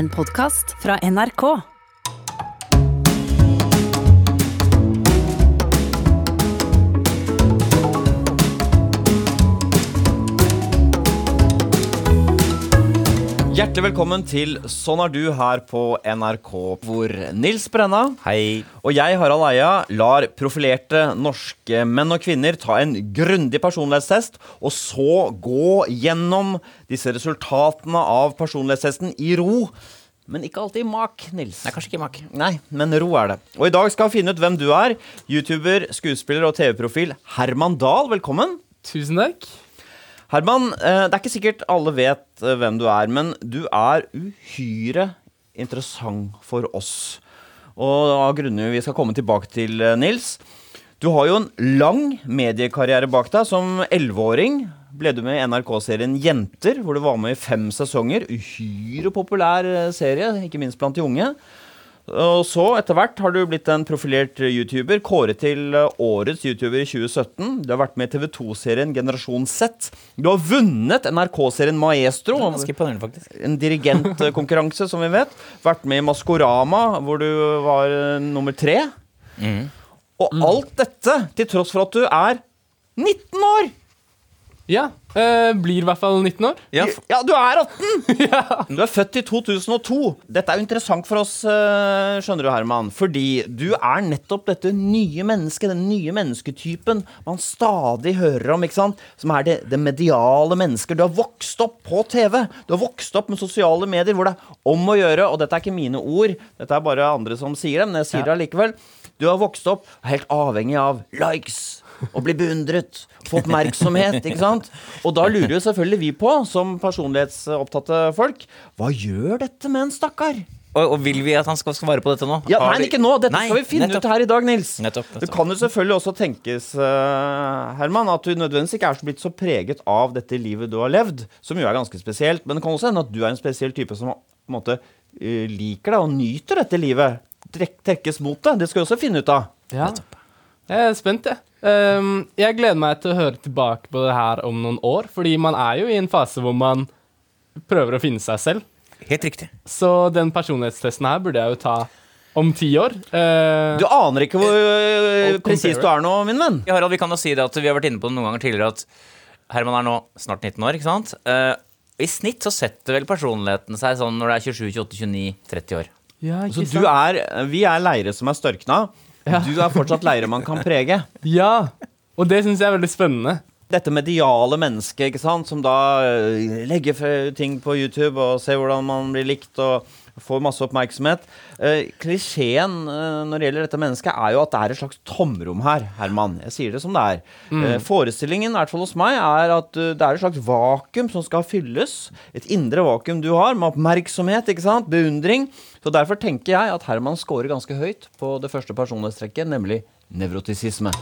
En podkast fra NRK. Hjertelig velkommen til Sånn er du her på NRK, hvor Nils Brenna Hei. og jeg, Harald Eia, lar profilerte norske menn og kvinner ta en grundig personlighetstest, og så gå gjennom disse resultatene av personlighetstesten i ro. Men ikke alltid i mak, Nils. Nei, kanskje ikke mak. Nei, men ro er det. Og i dag skal vi finne ut hvem du er. YouTuber, skuespiller og TV-profil Herman Dahl, velkommen. Tusen takk. Herman, eh, det er ikke sikkert alle vet eh, hvem du er, men du er uhyre interessant for oss. Og av grunner vi skal komme tilbake til, eh, Nils. Du har jo en lang mediekarriere bak deg. Som elleveåring ble du med i NRK-serien Jenter, hvor du var med i fem sesonger. Uhyre populær serie, ikke minst blant de unge. Og så, etter hvert, har du blitt en profilert YouTuber, kåret til eh, årets YouTuber i 2017. Du har vært med i TV2-serien Generasjon Z. Du har vunnet NRK-serien Maestro. Faktisk. En dirigentkonkurranse, som vi vet. Vært med i Maskorama, hvor du var eh, nummer tre. Og alt dette til tross for at du er 19 år! Ja, eh, blir i hvert fall 19 år. Ja, Ja, du er 18! Du er født i 2002. Dette er jo interessant for oss, eh, skjønner du, Herman. Fordi du er nettopp dette nye mennesket, den nye mennesketypen man stadig hører om, ikke sant? Som er det, det mediale mennesket. Du har vokst opp på TV. Du har vokst opp med sosiale medier hvor det er om å gjøre, og dette er ikke mine ord, dette er bare andre som sier det, men jeg sier det allikevel. Du har vokst opp helt avhengig av likes. Og bli beundret, få oppmerksomhet, ikke sant? Og da lurer jo selvfølgelig vi på, som personlighetsopptatte folk, hva gjør dette med en stakkar? Og, og vil vi at han skal svare på dette nå? Ja, nei, ikke nå, dette Nei, skal vi finne nettopp. ut her i dag, Nils. Nettopp, Det kan jo selvfølgelig også tenkes, uh, Herman, at du nødvendigvis ikke er så blitt så preget av dette livet du har levd, som jo er ganske spesielt, men det kan også hende at du er en spesiell type som på en måte uh, liker deg og nyter dette livet. Trek, trekkes mot det. Det skal vi også finne ut av. Ja. Jeg er spent, jeg. Ehm, jeg gleder meg til å høre tilbake på det her om noen år, fordi man er jo i en fase hvor man prøver å finne seg selv. Helt riktig. Så den personlighetstesten her burde jeg jo ta om ti år. Uh, Du aner ikke hvor uh, presis du er nå, min venn. Ja, Harald, vi kan jo si det at vi har vært inne på det noen ganger tidligere at Herman er nå snart 19 år, ikke sant? Uh, I snitt så setter vel personligheten seg sånn når det er 27, 28, 29, 30 år. ja, Så du er, vi er leire som er størkna. Ja. Du er fortsatt leire man kan prege. Ja, og det syns jeg er veldig spennende. Dette mediale mennesket ikke sant? som da øh, legger ting på YouTube og ser hvordan man blir likt og får masse oppmerksomhet. Eh, klisjeen eh, når det gjelder dette mennesket, er jo at det er et slags tomrom her, Herman. Jeg sier det som det er. Eh, forestillingen, i hvert fall hos meg, er at det er et slags vakuum som skal fylles. Et indre vakuum du har, med oppmerksomhet, ikke sant? beundring. Så derfor tenker jeg at Herman scorer ganske høyt på det første personlighetstrekket, nemlig nevrotisisme.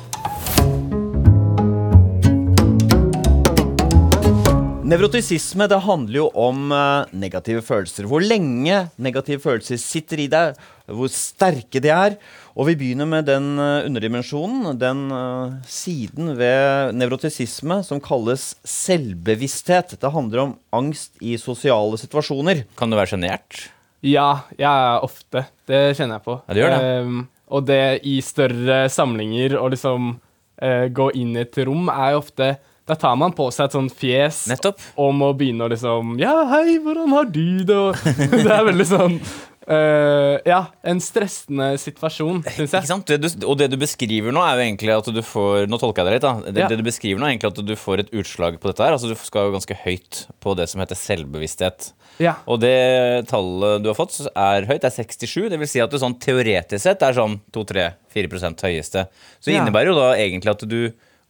Nevrotisisme det handler jo om eh, negative følelser. Hvor lenge negative følelser sitter i deg, hvor sterke de er. Og vi begynner med den eh, underdimensjonen, den eh, siden ved nevrotisisme som kalles selvbevissthet. Det handler om angst i sosiale situasjoner. Kan du være sjenert? Ja, jeg er ofte. Det kjenner jeg på. Ja, det gjør det. Um, og det i større samlinger å liksom gå inn i et rom er jo ofte Da tar man på seg et sånt fjes Nettopp. om å begynne å liksom Ja, hei, hvordan har du det? Og det er veldig sånn eh, Ja, en stressende situasjon, syns Ikke sant? Det du, og det du beskriver nå, er jo egentlig at du får Nå tolker jeg det litt, da. Det, Ja. det du beskriver nå, er egentlig at du får et utslag på dette her. Altså Du skal jo ganske høyt på det som heter selvbevissthet. Ja. Og det tallet du har fått, er høyt. Det er 67. Det vil si at du sånn teoretisk sett er sånn 2-3-4% høyeste. Så det Ja. innebærer jo da egentlig at du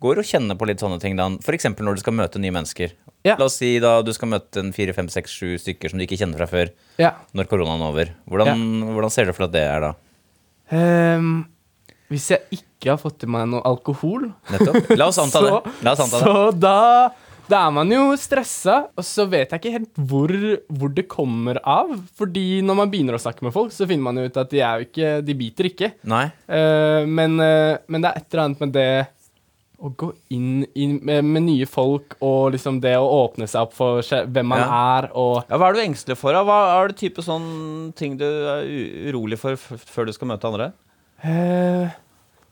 går og kjenner på litt sånne ting. F.eks. når du skal møte nye mennesker. Ja. La oss si da du skal møte en 4-5-6-7 stykker som du ikke kjenner fra før, ja. når koronaen er over. Hvordan, hvordan ser du for deg at det er da? Um, hvis jeg ikke har fått i meg noe alkohol, Nettopp. La oss anta det. La oss anta det. så da, da er man jo stressa, og så vet jeg ikke helt hvor, hvor det kommer av. Fordi når man begynner å snakke med folk, så finner man jo ut at de ikke De biter ikke. Eh, men, uh, men det er et eller annet med det å gå inn, inn med, med nye folk og liksom det å åpne seg opp for hvem man Ja. er og Ja, hva er du engstelig for? da? Hva er det type sånn ting du er urolig for før du skal møte andre? Uh,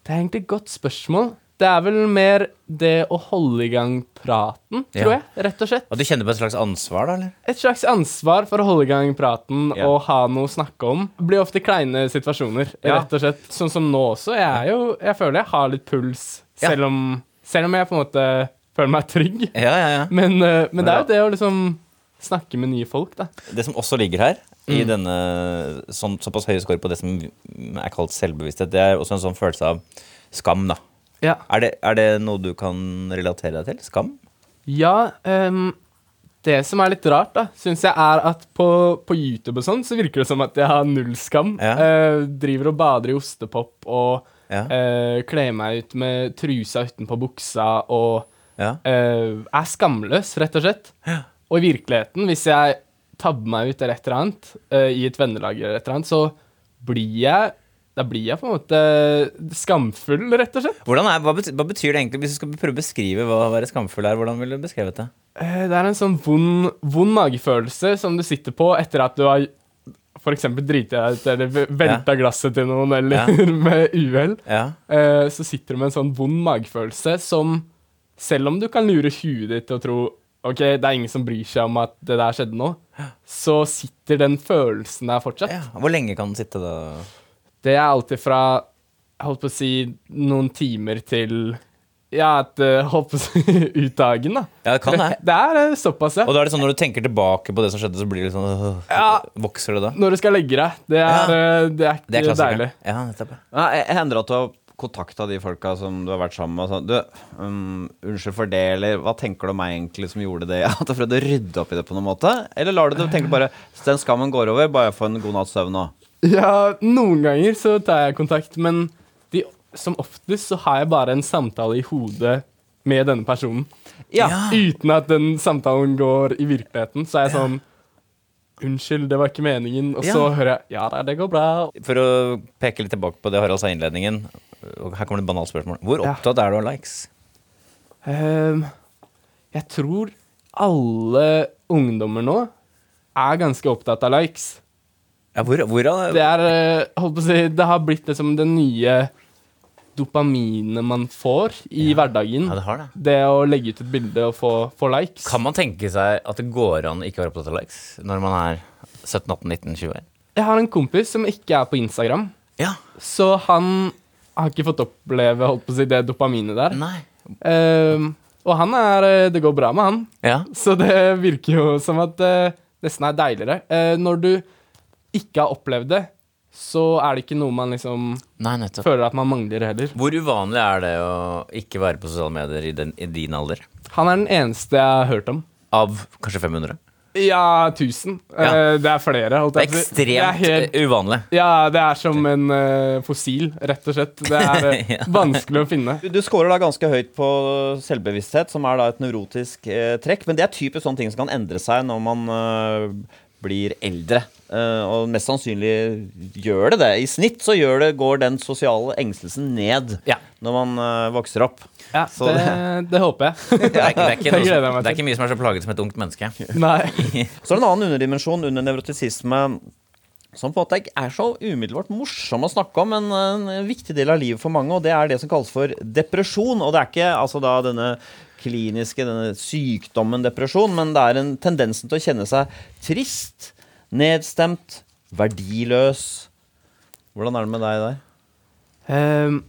Det er egentlig et godt spørsmål. Det er vel mer det å holde i gang praten, tror Ja. jeg, rett og slett. Og du kjenner på et slags ansvar, da? eller? Et slags ansvar for å holde i gang praten Ja. og ha noe å snakke om. Blir ofte kleine situasjoner, Ja. rett og slett. Sånn som nå også. Jeg er jo Jeg føler jeg har litt puls. Selv om Selv om jeg på en måte føler meg trygg. Ja, ja, ja. Men, eh, men det er jo det å liksom snakke med nye folk, da. Det som også ligger her, i denne sånn, såpass høye score på det som er kalt selvbevissthet, det er også en sånn følelse av skam, da. Ja. Er det, er det noe du kan relatere deg til? Skam? Ja, Um, det som er litt rart, da, syns jeg er at på, på YouTube og sånn, så virker det som at jeg har null skam. Ja. Uh, driver og bader i ostepop og Ja. eh, kler meg ut med trusa utenpå buksa og Ja. uh, er skamløs, rett og slett. Og i virkeligheten, hvis jeg tabber meg ut eller et eller annet, uh, i et vennelag eller et eller annet, så blir jeg Da blir jeg på en måte skamfull, rett og slett. Er, hva, betyr, hva betyr det egentlig, hvis du skal prøve å beskrive hva å være skamfull er? Hvordan ville du beskrevet det? Det er en sånn vond, vond magefølelse som du sitter på etter at du har for eksempel jeg ut eller velter ja. glasset til noen eller Ja. med uhell. Ja. Eh, Så sitter du med en sånn vond magefølelse som Selv om du kan lure huet ditt og tro Ok, det er ingen som bryr seg om at det der skjedde nå, så sitter den følelsen der fortsatt. ja. Hvor lenge kan den sitte da? Det er alltid fra jeg holdt på å si noen timer til Ja, et eh, holdt på å si ut da. Ja, det kan det. Det er eh, såpass, ja. Og da er det sånn når du tenker tilbake på det som skjedde, så blir det sånn øh, Ja. Vokser det da? Når du skal legge deg. Det er, Ja. eh, det er ikke Det er deilig. Ja, nettopp. ja. Ja, jeg- hender at du har kontakta de folka som du har vært sammen med? og Sånn, du, um, unnskyld for det, eller hva tenker du om meg egentlig som gjorde det? At du prøvde å rydde opp i det på noen måte? Eller lar du det tenke bare den skammen går over, bare få en god natts søvn nå? Ja, noen ganger så tar jeg kontakt, men som oftest så har jeg bare en samtale i hodet med denne personen. Ja. Uten at den samtalen går i virkeligheten. Så er jeg sånn Unnskyld, det var ikke meningen. Og så Ja. hører jeg Ja da, det går bra. For å peke litt tilbake på det Harald sa i innledningen, her kommer det et banalt spørsmål. Hvor Ja. opptatt er du av likes? Um, jeg tror alle ungdommer nå er ganske opptatt av likes. Ja, hvor, hvor Det er eh, holdt på å si, det har blitt liksom den nye dopaminet man får i hverdagen. Ja, det har det. Det å legge ut et bilde og få, få likes. Kan man tenke seg at det går an å ikke være opptatt av likes når man er 17-18-19-20 år? Jeg har en kompis som ikke er på Instagram, Ja. så han har ikke fått oppleve holdt på å si, det dopaminet der. Nei. Ehm, og han er eh, Det går bra med han, Ja. så det virker jo som at det nesten er deiligere. Uh, når du ikke har opplevd det, så er det ikke noe man liksom Nei, føler at man mangler heller. Hvor uvanlig er det å ikke være på sosiale medier i, den, i din alder? Han er den eneste jeg har hørt om. Av kanskje 500? Ja, 1000. Ja. Eh, det er flere. holdt Det er ekstremt Det er helt, uvanlig. ja, det er som en uh, fossil, rett og slett. Det er eh, Ja. vanskelig å finne. Du, du scorer da ganske høyt på selvbevissthet, som er da et nevrotisk eh, trekk. Men det er typisk sånne ting som kan endre seg når man eh, blir eldre. Eh, og mest sannsynlig gjør det det. I snitt så det, går den sosiale engstelsen ned Ja. når man eh, vokser opp. Ja, Så det, det håper jeg. Det er, det, er ikke Det noe, det er ikke mye som er så plaget som et ungt menneske. Nei. Så er det en annen underdimensjon under nevrotisisme som på en måte er så umiddelbart morsom å snakke om, men en viktig del av livet for mange, og det er det som kalles for depresjon. Og det er ikke altså da denne kliniske, denne sykdommen depresjon, men det er en tendensen til å kjenne seg trist, nedstemt, verdiløs. Hvordan er det med deg der? Um,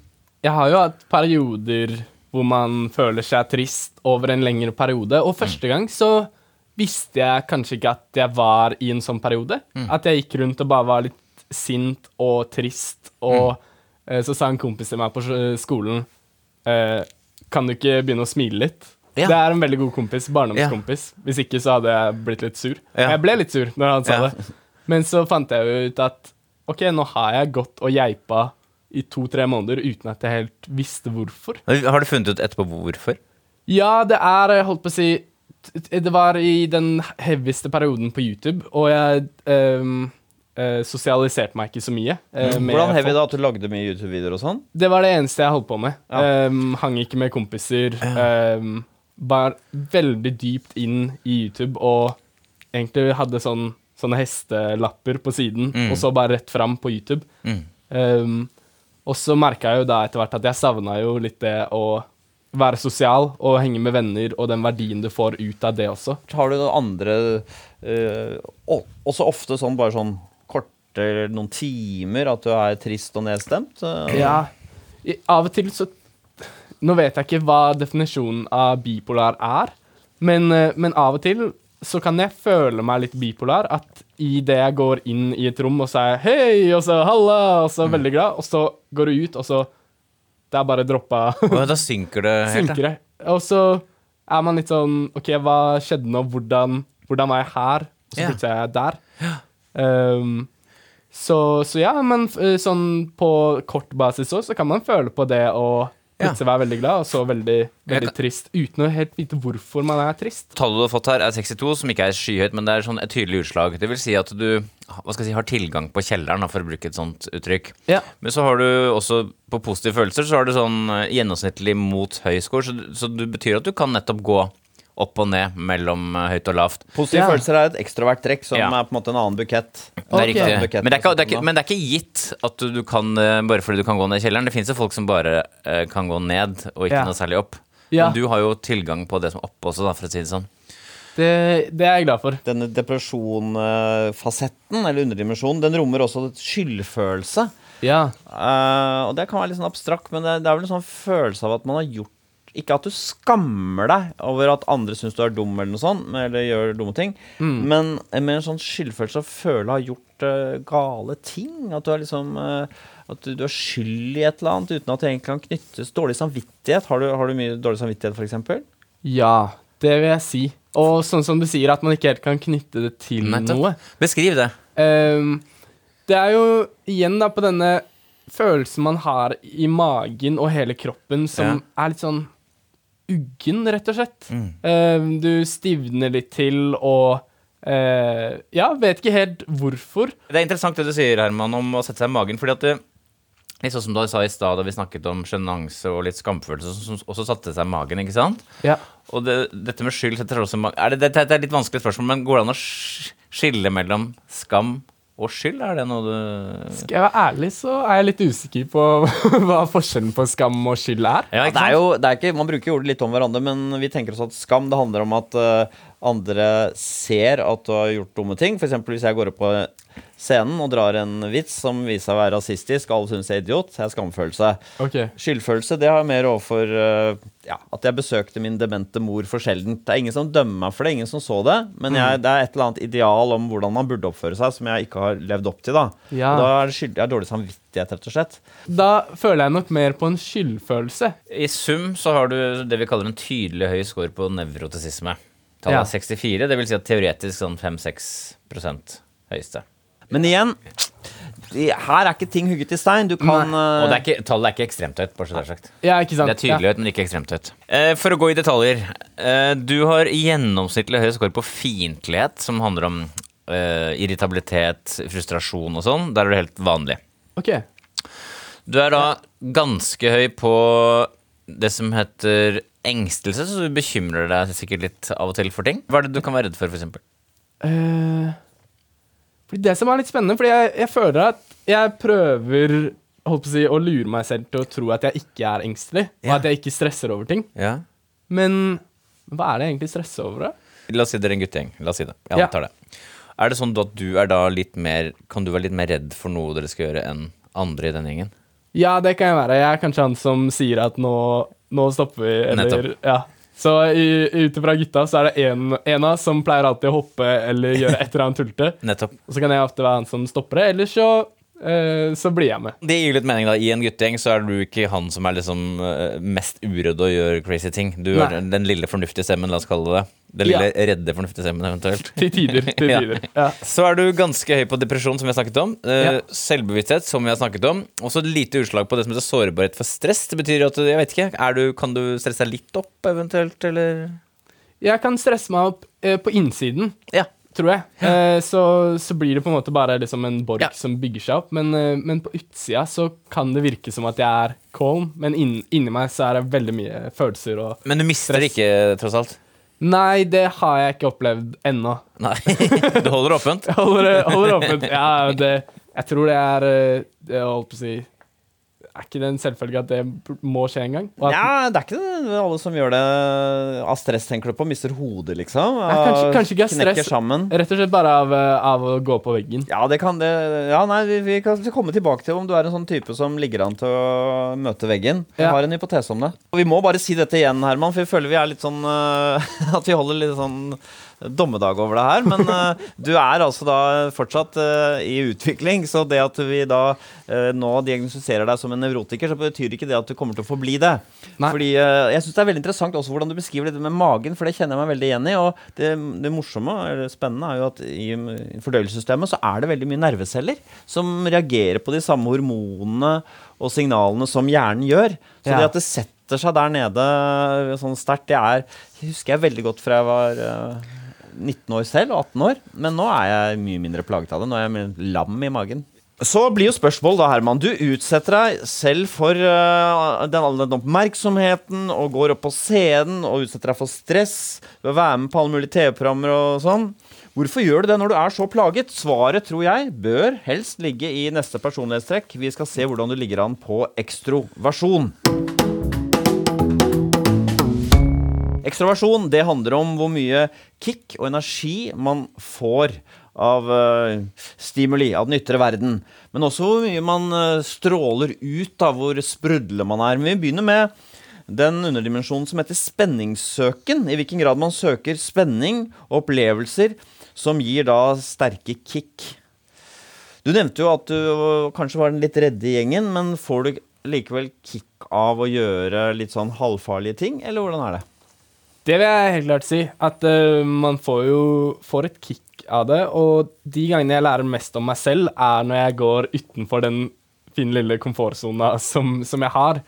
jeg har jo hatt perioder hvor man føler seg trist over en lengre periode, og første gang så visste jeg kanskje ikke at jeg var i en sånn periode. At jeg gikk rundt og bare var litt sint og trist, og eh, så sa en kompis til meg på skolen eh, Kan du ikke begynne å smile litt? Ja. Det er en veldig god kompis, barndomskompis. Hvis ikke så hadde jeg blitt litt sur. Ja. Jeg ble litt sur når han sa Ja. det. Men så fant jeg jo ut at ok, nå har jeg gått og geipa i to-tre måneder uten at jeg helt visste hvorfor. Har du funnet ut etterpå hvorfor? Ja, det er, jeg holdt på å si Det var i den heavyeste perioden på YouTube, og jeg ehm, eh, sosialiserte meg ikke så mye. Uh, Hvordan heavy da at du lagde mye YouTube-videoer og sånn? Det var det eneste jeg holdt på med. Ja. Um, hang ikke med kompiser. Um, var veldig dypt inn i YouTube og egentlig hadde sånn, sånne hestelapper på siden, Mm. og så bare rett fram på YouTube. Mm. Um, og så merka jeg jo da etter hvert at jeg savna jo litt det å være sosial og henge med venner, og den verdien du får ut av det også. Har du noen andre uh, Også ofte sånn bare sånn korte noen timer at du er trist og nedstemt? Ja, i, av og til så Nå vet jeg ikke hva definisjonen av bipolar er, men, eh, men av og til så kan jeg føle meg litt bipolar. At idet jeg går inn i et rom og sier hei, og så halla, og så veldig glad, og så går du ut, og så Det er bare droppa Og da synker det helt. synker det. Og så er man litt sånn OK, hva skjedde nå? Hvordan, hvordan var jeg her? Og så plutselig er jeg der. Um, så, så ja, men eh, sånn på kort basis òg, så kan man føle på det å Ja. plutselig være veldig glad, og så veldig, veldig trist, uten å helt vite hvorfor man er trist. Tallet du har fått her, er 62, som ikke er skyhøyt, men det er sånn et tydelig utslag. Det vil si at du hva skal jeg si, har tilgang på kjelleren, for å bruke et sånt uttrykk. Ja. Men så har du også på positive følelser så har du sånn eh, gjennomsnittlig mot høy score, så, så det betyr at du kan nettopp gå opp og ned mellom eh, høyt og lavt. Positive Ja. følelser er et ekstrovert trekk som Ja. er på en måte en annen bukett. Det er riktig. Bukett Men det er, ikke, det, er ikke, men det er ikke gitt at du, du kan eh, bare fordi du kan gå ned i kjelleren. Det fins jo folk som bare uh, kan gå ned og ikke Ja. noe særlig opp. Ja. Men du har jo tilgang på det som er oppe også, da, for å si det sånn. Det, det er jeg glad for. Denne depresjonfasetten, eller underdimensjonen, den rommer også skyldfølelse. Ja. Uh, og det kan være litt sånn abstrakt, men det, det er vel en sånn følelse av at man har gjort Ikke at du skammer deg over at andre syns du er dum, eller noe sånt, eller gjør dumme ting, men med en sånn skyldfølelse å føle å ha gjort uh, gale ting. At du er liksom uh, At du, du er skyld i et eller annet uten at det egentlig kan knyttes Dårlig samvittighet. Har du, har du mye dårlig samvittighet, f.eks.? ja, det vil jeg si. Og sånn som du sier, at man ikke helt kan knytte det til Nettopp. noe. Beskriv det. Um, det er jo igjen da på denne følelsen man har i magen og hele kroppen som er litt sånn uggen, rett og slett. Mm. Ehm, du stivner litt til og eh, Ja, vet ikke helt hvorfor. Det er interessant det du sier, Herman, om å sette seg i magen. fordi at det, Litt sånn som du sa i stad da vi snakket om sjenanse og litt skamfølelse, som også satte seg i magen. ikke sant? Ja. Og det, dette med skyld setter seg også i magen. Er det, det, det er litt vanskelig spørsmål, men går det an å skille mellom skam og skyld? Er det noe du Skal jeg være ærlig, så er jeg litt usikker på hva forskjellen på skam og skyld er. Ja, det er jo, det er ikke, man bruker jo ordet litt om hverandre, men vi tenker oss at skam det handler om at eh, andre ser at du har gjort dumme ting. F.eks. hvis jeg går opp på scenen og drar en vits som viser seg å være rasistisk, alle syns jeg er idiot, det er skamfølelse. Okay. Skyldfølelse det har jeg mer overfor eh, ja, at jeg besøkte min demente mor for sjeldent. Det er ingen som dømmer meg for det, ingen som så det, men jeg, det er et eller annet ideal om hvordan man burde oppføre seg, som jeg ikke har levd opp til. Da Ja. Da er det skyld, jeg har dårlig samvittighet, rett og slett. Da føler jeg nok mer på en skyldfølelse. I sum så har du det vi kaller en tydelig høy score på nevrotisisme. Tallet Ja. er 64, det vil si at teoretisk sånn 5-6 høyeste. Men igjen, de, her er ikke ting hugget i stein. Du kan uh... Og det er ikke, tallet er ikke ekstremt høyt, bare så det er sagt. Ja, ikke sant? Det er tydelig høyt, men ikke ekstremt høyt. Uh, for å gå i detaljer. Uh, du har gjennomsnittlig høy score på fiendtlighet, som handler om eh, irritabilitet, frustrasjon og sånn. Der er det helt vanlig. Ok. Du er da ganske høy på det som heter engstelse, så du bekymrer deg sikkert litt av og til for ting. Hva er det du kan være redd for, f.eks.? Eh, fordi det som er litt spennende, fordi jeg, jeg føler at jeg prøver å, si, å lure meg selv til å tro at jeg ikke er engstelig, og Ja. at jeg ikke stresser over ting. Ja. Men hva er det jeg egentlig stresser over? da? La oss si dere er en guttegjeng. La oss si det. Jeg Ja. det. Er det sånn at du er da litt mer Kan du være litt mer redd for noe dere skal gjøre, enn andre i den gjengen? Ja, det kan jeg være. Jeg er kanskje han som sier at nå, nå stopper vi, eller Ja. Så ut ifra gutta så er det en, en av som pleier alltid å hoppe eller gjøre et eller annet tullete. Og så kan jeg ofte være han som stopper det, ellers så, så blir jeg med. Det gir litt mening, da. I en guttegjeng så er du ikke han som er liksom eh, mest uredd og gjør crazy ting. Du er den lille fornuftige stemmen, la oss kalle det det. Den Ja. lille redde fornuftige stemmen, eventuelt. Til tider. Til tider. Ja. Så er du ganske høy på depresjon, som vi har snakket om. Eh, Ja. Selvbevissthet, som vi har snakket om. Også et lite utslag på det som heter sårbarhet for stress. Det betyr at, jeg vet ikke, du, kan du stresse deg litt opp, eventuelt, eller? Jeg kan stresse meg opp eh, på innsiden, Ja. Tror jeg. Eh, så, så blir det på en måte bare liksom en borg Ja. som bygger seg opp. Men, eh, men på utsida så kan det virke som at jeg er calm, men inn, inni meg så er det veldig mye følelser og Men du mister det ikke, tross alt? Nei, det har jeg ikke opplevd ennå. Nei. Du holder åpent? Jeg holder, holder åpent. Ja, det, jeg tror det er eh, Jeg holdt på å si Er ikke det en selvfølge at det må skje en gang? Ja, det er ikke det alle som gjør det av stress, tenker du på. Mister hodet, liksom. Ja, kanskje- kanskje ikke av stress. sammen. Rett og slett bare av, eh, av å gå på veggen. Ja, det kan det Ja, nei, vi, vi kan komme tilbake til om du er en sånn type som ligger an til å møte veggen. Vi Ja. har en hypotese om det. Og vi må bare si dette igjen, Herman, for vi føler vi er litt sånn øh, At vi holder litt sånn dommedag over det her. Men uh, du er altså da fortsatt uh, i utvikling, så det at vi da uh, nå diagnostiserer deg som en nevrotiker, så betyr ikke det at du kommer til å forbli det. Nei. Fordi Jeg syns det er veldig interessant også hvordan du beskriver det med magen, for det kjenner jeg meg veldig igjen i. Og det, det morsomme eller spennende er jo at i fordøyelsessystemet så er det veldig mye nerveceller som reagerer på de samme hormonene og signalene som hjernen gjør. Så Ja. det at det setter seg der nede sånn sterkt, det er husker jeg veldig godt fra jeg var 19 år selv og 18 år. Men nå er jeg mye mindre plaget av det. Nå er jeg lam i magen. Så blir jo spørsmålet da, Herman. Du utsetter deg selv for uh, den, den oppmerksomheten og går opp på scenen og utsetter deg for stress ved å være med på alle mulige TV-programmer og sånn. Hvorfor gjør du det når du er så plaget? Svaret, tror jeg, bør helst ligge i neste personlighetstrekk. Vi skal se hvordan du ligger an på ekstroversjon. Ekstroversjon det handler om hvor mye kick og energi man får av uh, stimuli, av den ytre verden. Men også hvor mye man uh, stråler ut, av hvor sprudlende man er. Men vi begynner med den underdimensjonen som heter spenningssøken. I hvilken grad man søker spenning og opplevelser som gir da sterke kick. Du nevnte jo at du øh, kanskje var den litt redde i gjengen, men får du likevel kick av å gjøre litt sånn halvfarlige ting, eller hvordan er det? Det vil jeg helt klart si. At uh, man får jo får et kick av det. Og de gangene jeg lærer mest om meg selv, er når jeg går utenfor den fine lille komfortsona som, som jeg har.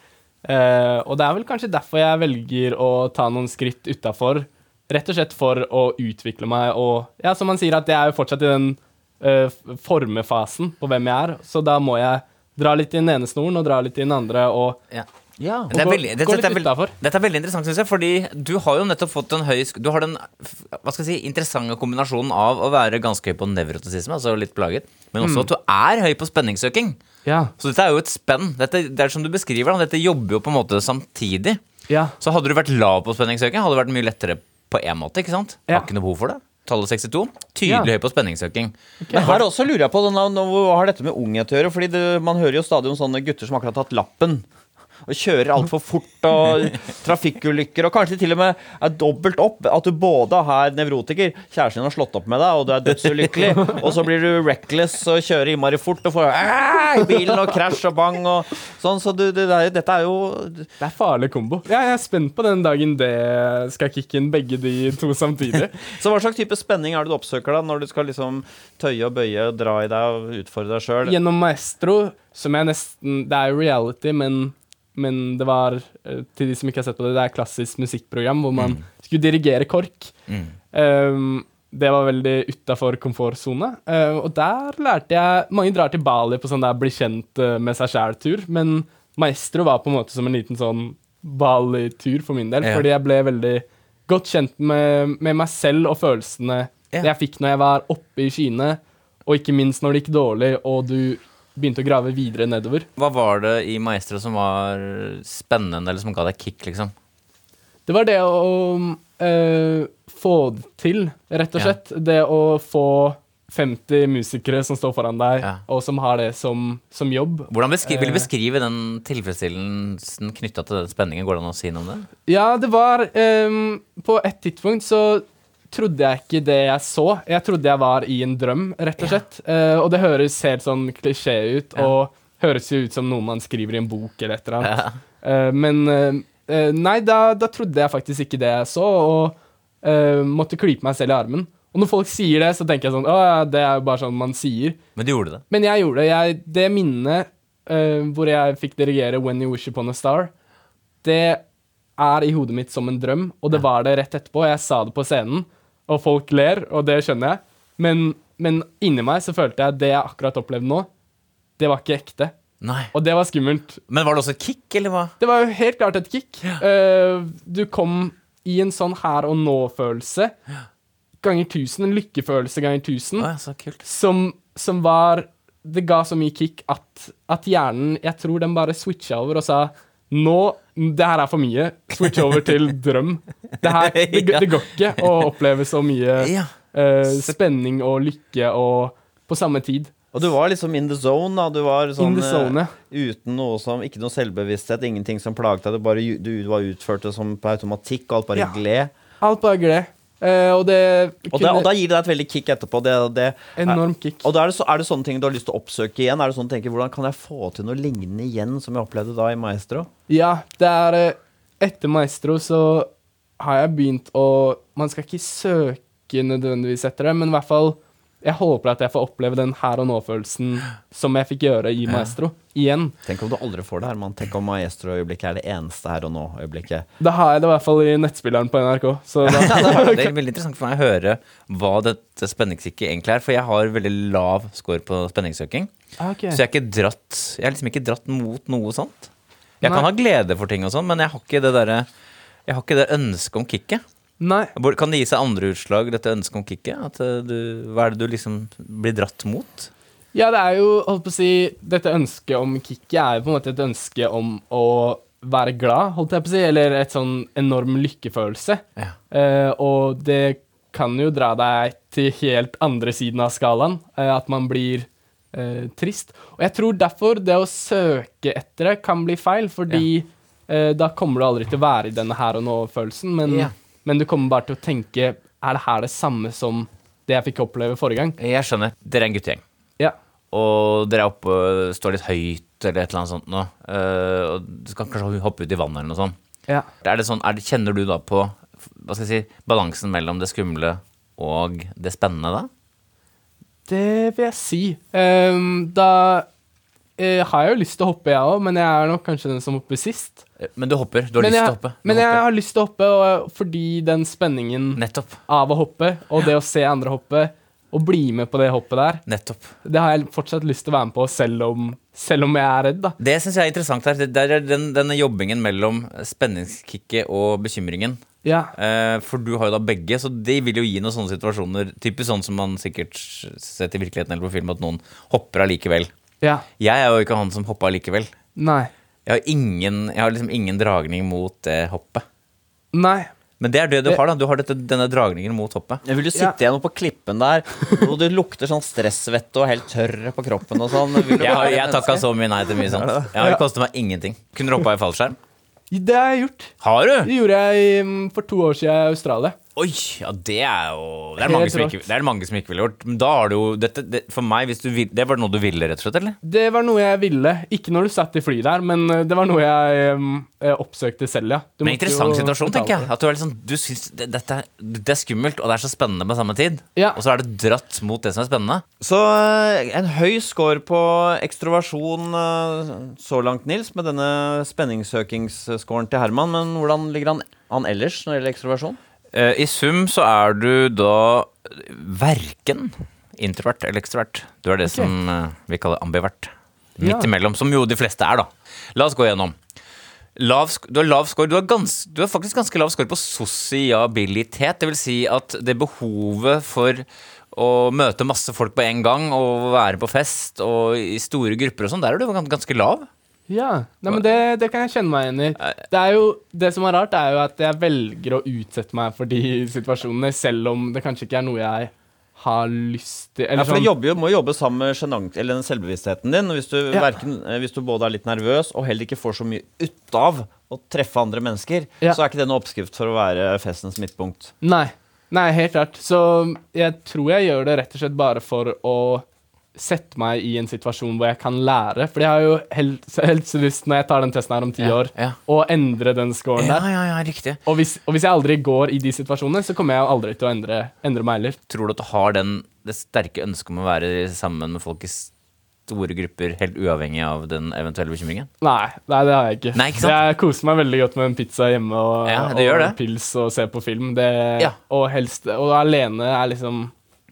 Uh, og det er vel kanskje derfor jeg velger å ta noen skritt utafor. Rett og slett for å utvikle meg og Ja, som man sier, at jeg er jo fortsatt i den uh, formefasen på hvem jeg er. Så da må jeg dra litt i den ene snoren og dra litt i den andre. og Ja. Ja. Det er veldig, dette, litt dette, er veldig, dette er veldig interessant, syns jeg, fordi du har jo nettopp fått en høy Du har den hva skal jeg si, interessante kombinasjonen av å være ganske høy på nevrotisisme, altså litt plaget, men også at du er høy på spenningssøking. Ja. Så dette er jo et spenn. Dette, det er som du beskriver, da, dette jobber jo på en måte samtidig. ja. Så hadde du vært lav på spenningssøking, hadde det vært mye lettere på én måte. ikke sant? Ja. Har ikke noe behov for det. Tallet 62. Tydelig Ja. høy på spenningssøking. Men her også lurer jeg på denne, hva har dette med unghet å gjøre? Fordi det, Man hører jo stadig om sånne gutter som akkurat har tatt lappen. Og kjører altfor fort og trafikkulykker. Og kanskje til og med er dobbelt opp. At du både er nevrotiker, kjæresten din har slått opp med deg, og du er dødsulykkelig. Og så blir du reckless og kjører innmari fort og får i bilen og krasj og bang og sånn. Så du, det er, dette er jo Det er farlig kombo. Ja, jeg er spent på den dagen det skal kicke inn begge de to samtidig. Så hva slags type spenning er det du oppsøker da når du skal liksom tøye og bøye, og dra i deg og utfordre deg sjøl? Gjennom Maestro, som jeg nesten Det er jo reality, men, men det var eh, Til de som ikke har sett på det, det er klassisk musikkprogram hvor man skulle dirigere KORK. Mm. Um, det var veldig utafor komfortsone. Uh, og der lærte jeg Mange drar til Bali på sånn der bli kjent eh, med seg sjæl-tur, men Maestro var på en måte som en liten sånn Bali-tur for min del, Ja. fordi jeg ble veldig godt kjent med, med meg selv og følelsene Ja. jeg fikk når jeg var oppe i skyene, og ikke minst når det gikk dårlig og du begynte å grave videre nedover. Hva var det i Maestro som var spennende, eller som ga deg kick, liksom? Det var det å øh, få det til, rett og Ja. slett. Det å få 50 musikere som står foran deg, Ja. og som har det som, som jobb. Hvordan beskri vil du Eh. beskrive den tilfredsstillelsen knytta til den spenningen? Går det an å si noe om det? Ja, det var um, På et tidspunkt så trodde jeg ikke det jeg så. Jeg trodde jeg var i en drøm, rett og slett. Eh, og det høres helt sånn klisjé ut, Ja. og høres jo ut som noe man skriver i en bok eller et eller annet. Ja. Uh, men eh, nei, da, da trodde jeg faktisk ikke det jeg så, og måtte klype meg selv i armen. Og når folk sier det, så tenker jeg sånn Å ja, det er jo bare sånn man sier. Men du gjorde det. Men jeg gjorde det. Jeg, det minnet hvor jeg fikk dirigere When You Wish Upon a Star, det er i hodet mitt som en drøm, og det var det rett etterpå. Jeg sa det på scenen, og folk ler, og det skjønner jeg. Men, men inni meg så følte jeg at det jeg akkurat opplevde nå, det var ikke ekte. Nei. Og det var skummelt. Men var det også et kick, eller hva? Det var jo helt klart et kick. Eh, du kom i en sånn her og nå-følelse ganger tusen. En lykkefølelse ganger tusen. Oh, ja, så kult. Som, som var Det ga så mye kick at, at hjernen Jeg tror den bare switcha over og sa nå, det her er for mye. Switch over til drøm. Det, her, det, det går ikke å oppleve så mye Ja. uh, spenning og lykke og på samme tid. Og du var liksom in the zone, da. Du var sånn zone, ja. eh, uten noe som Ikke noe selvbevissthet, ingenting som plaget deg. Du bare du, du var utført det som på automatikk, og alt bare Ja. gled. Alt bare gled. Eh, og det Og, da, og da gir det deg et veldig kick etterpå. Det, det, enorm kick. Og da er det, så, er det sånne ting du har lyst til å oppsøke igjen? Er det sånn tenker, Hvordan kan jeg få til noe lignende igjen som jeg opplevde da i Maestro? Ja, det er eh, Etter Maestro så har jeg begynt å Man skal ikke søke nødvendigvis etter det, men i hvert fall Jeg håper at jeg får oppleve den her og nå-følelsen som jeg fikk gjøre i Maestro, igjen. Tenk om du aldri får det, Herman. Tenk om Maestro-øyeblikket er det eneste her og nå-øyeblikket. Da har jeg det i hvert fall i nettspilleren på NRK. Så da, Det er veldig interessant for meg å høre hva dette spenningskikket egentlig er. For jeg har veldig lav score på spenningssøking. Okay. Så jeg er ikke dratt Jeg er liksom ikke dratt mot noe sånt. Jeg Nei. kan ha glede for ting og sånn, men jeg har ikke det derre Jeg har ikke det ønsket om kicket. Nei. Kan det gi seg andre utslag, dette ønsket om kicket? At eh, du, hva er det du liksom blir dratt mot? Ja, det er jo, holdt på å si Dette ønsket om kicket er jo på en måte et ønske om å være glad, holdt jeg på å si, eller et sånn enorm lykkefølelse. Ja. Eh, og det kan jo dra deg til helt andre siden av skalaen, eh, at man blir eh, trist. Og jeg tror derfor det å søke etter det kan bli feil, fordi eh, da kommer du aldri til å være i denne her og nå-følelsen, men, Ja. Men du kommer bare til å tenke Er det her det samme som det jeg fikk oppleve forrige gang? Jeg skjønner. Dere er en guttegjeng. Ja. Og dere er oppe og står litt høyt eller et eller annet sånt nå. eh, og du skal kanskje hoppe ut i vannet eller noe sånt. ja. Er det sånn, er det, kjenner du da på hva skal jeg si, balansen mellom det skumle og det spennende da? Det vil jeg si. Um, da uh, har jeg jo lyst til å hoppe, jeg òg, men jeg er nok kanskje den som hopper sist. Eh, Men du hopper. Du har men lyst til å hoppe. Du Men jeg hopper. har lyst til å hoppe, og fordi den spenningen Nettopp. av å hoppe, og det å se andre hoppe, og bli med på det hoppet der, Nettopp. det har jeg fortsatt lyst til å være med på, selv om, selv om jeg er redd, da. Det syns jeg er interessant her. Det er den, denne jobbingen mellom spenningskicket og bekymringen. Ja. Eh, for du har jo da begge, så de vil jo gi noen sånne situasjoner. Typisk sånn som man sikkert sett i virkeligheten eller på film, at noen hopper allikevel. Ja. Jeg er jo ikke han som hoppa allikevel. Nei. Jeg har, ingen, jeg har liksom ingen dragning mot det hoppet. Nei. Men det er det du har, da. Du har dette, denne dragningen mot hoppet. Jeg vil jo sitte igjen på klippen der, og du lukter sånn stressvette og helt tørr på kroppen og sånn. Vil du Jeg, har- være jeg takka så mye nei til mye sånt. Ja, det koster meg ingenting. Kunne du hoppa i fallskjerm? Det har jeg gjort. Har du? Det gjorde jeg mm, for to år siden i Australia. Oi, ja, det er jo Det er, mange som ikke, det er mange som ikke ville gjort. Men da har du jo dette, det, For meg, hvis du vil Det var noe du ville, rett og slett, eller? Det var noe jeg ville. Ikke når du satt i fly der, men eh, det var noe jeg eh, oppsøkte selv, ja. Du Men interessant situasjon, tenker jeg. At du er liksom Du syns det, dette er, det er skummelt, og det er så spennende på samme tid. Ja. Og så er det dratt mot det som er spennende. Så eh, en høy score på ekstroversjon så langt, Nils, med denne spenningssøkingsscoren til Herman. Men hvordan ligger han han ellers når det gjelder ekstroversjon? Eh, I sum så er du da verken introvert eller ekstrovert. Du er det okay. som eh, vi kaller ambivert. Midt Ja. imellom, som jo de fleste er, da. La oss gå gjennom. Lav, du har lav score. Du har, gans, du har faktisk ganske lav score på sosiabilitet. Det vil si at det behovet for å møte masse folk på en gang og være på fest og i store grupper og sånn, der er du ganske lav. Ja, Nei, men det, det kan jeg kjenne meg igjen i. Det er jo, det som er rart, er jo at jeg velger å utsette meg for de situasjonene, selv om det kanskje ikke er noe jeg har lyst til. Ja, for du sånn, jo, må jobbe sammen med sjenant, eller den selvbevisstheten din. Hvis du, Ja. hverken, eh, hvis du både er litt nervøs og heller ikke får så mye ut av å treffe andre mennesker, Ja. så er ikke det noen oppskrift for å være festens midtpunkt. Nei. Nei, helt klart. Så jeg tror jeg gjør det rett og slett bare for å sette meg i en situasjon hvor jeg kan lære. For jeg har jo helt, så lyst, når jeg tar den testen her om ti Ja, år, ja. å endre den scoren Ja, der. ja, ja, riktig. Og hvis, og hvis jeg aldri går i de situasjonene, så kommer jeg jo aldri til å endre, endre meg heller. Tror du at du har den, det sterke ønsket om å være sammen med folk i store grupper, helt uavhengig av den eventuelle bekymringen? Nei, nei, det har jeg ikke. Nei, ikke? Jeg koser meg veldig godt med en pizza hjemme og, og pils og se på film. Det, Ja. Og helst Og alene er liksom